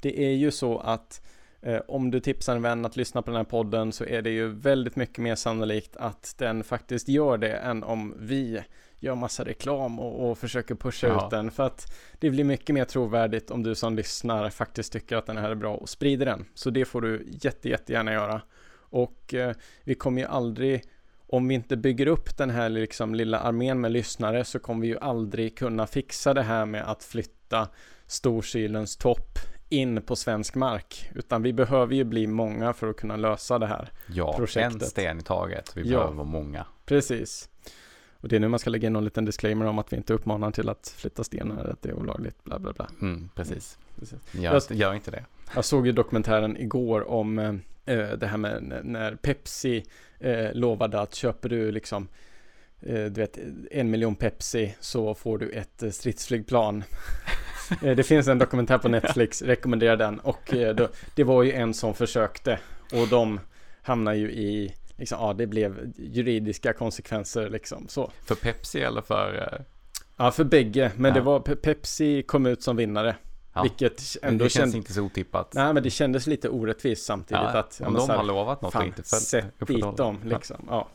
Det är ju så att eh, om du tipsar en vän att lyssna på den här podden så är det ju väldigt mycket mer sannolikt att den faktiskt gör det än om vi gör massa reklam och, och försöker pusha ja. ut den. För att det blir mycket mer trovärdigt om du som lyssnar faktiskt tycker att den här är bra och sprider den. Så det får du jätte, jättegärna göra. Och eh, vi kommer ju aldrig, om vi inte bygger upp den här liksom lilla armén med lyssnare så kommer vi ju aldrig kunna fixa det här med att flytta Storsylens topp in på svensk mark. Utan vi behöver ju bli många för att kunna lösa det här ja, projektet. Ja, en sten i taget. Vi ja, behöver vara många. Precis. Och det är nu man ska lägga in någon liten disclaimer om att vi inte uppmanar till att flytta stenar, att det är olagligt, bla bla bla. Mm, precis. precis. Gör, jag, gör inte det. Jag såg ju dokumentären igår om eh, det här med när Pepsi eh, lovade att köper du liksom eh, du vet, en miljon Pepsi så får du ett eh, stridsflygplan. Eh, det finns en dokumentär på Netflix, rekommenderar den. Och eh, då, det var ju en som försökte och de hamnar ju i liksom, ja, det blev juridiska konsekvenser liksom så. För Pepsi eller för? Uh... Ja, för bägge. Men ja. det var Pepsi kom ut som vinnare. Ja. Vilket ändå det känns känd... inte så otippat. Nej, men det kändes lite orättvist samtidigt. Ja, att, om de har lovat något fan, och inte följt Sätt dit dem, liksom. Ja.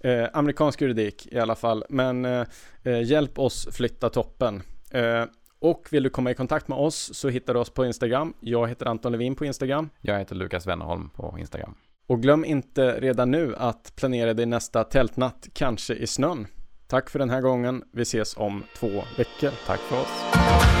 Eh, amerikansk juridik i alla fall. Men eh, eh, hjälp oss flytta toppen. Eh, och vill du komma i kontakt med oss så hittar du oss på Instagram. Jag heter Anton Levin på Instagram. Jag heter Lukas Wennerholm på Instagram. Och glöm inte redan nu att planera din nästa tältnatt, kanske i snön. Tack för den här gången. Vi ses om två veckor. Tack för oss.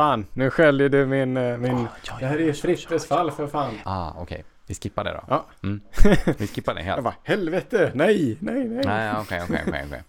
Fan, nu skäller du min... Eh, min... Oh, ja, det här är ju Frittes fall för fan. Ah, okej. Okay. Vi skippar det då. Ja. Mm. Vi skippar det helt. Jag bara, helvete, nej, nej, nej. Nej, okej, okej, okej.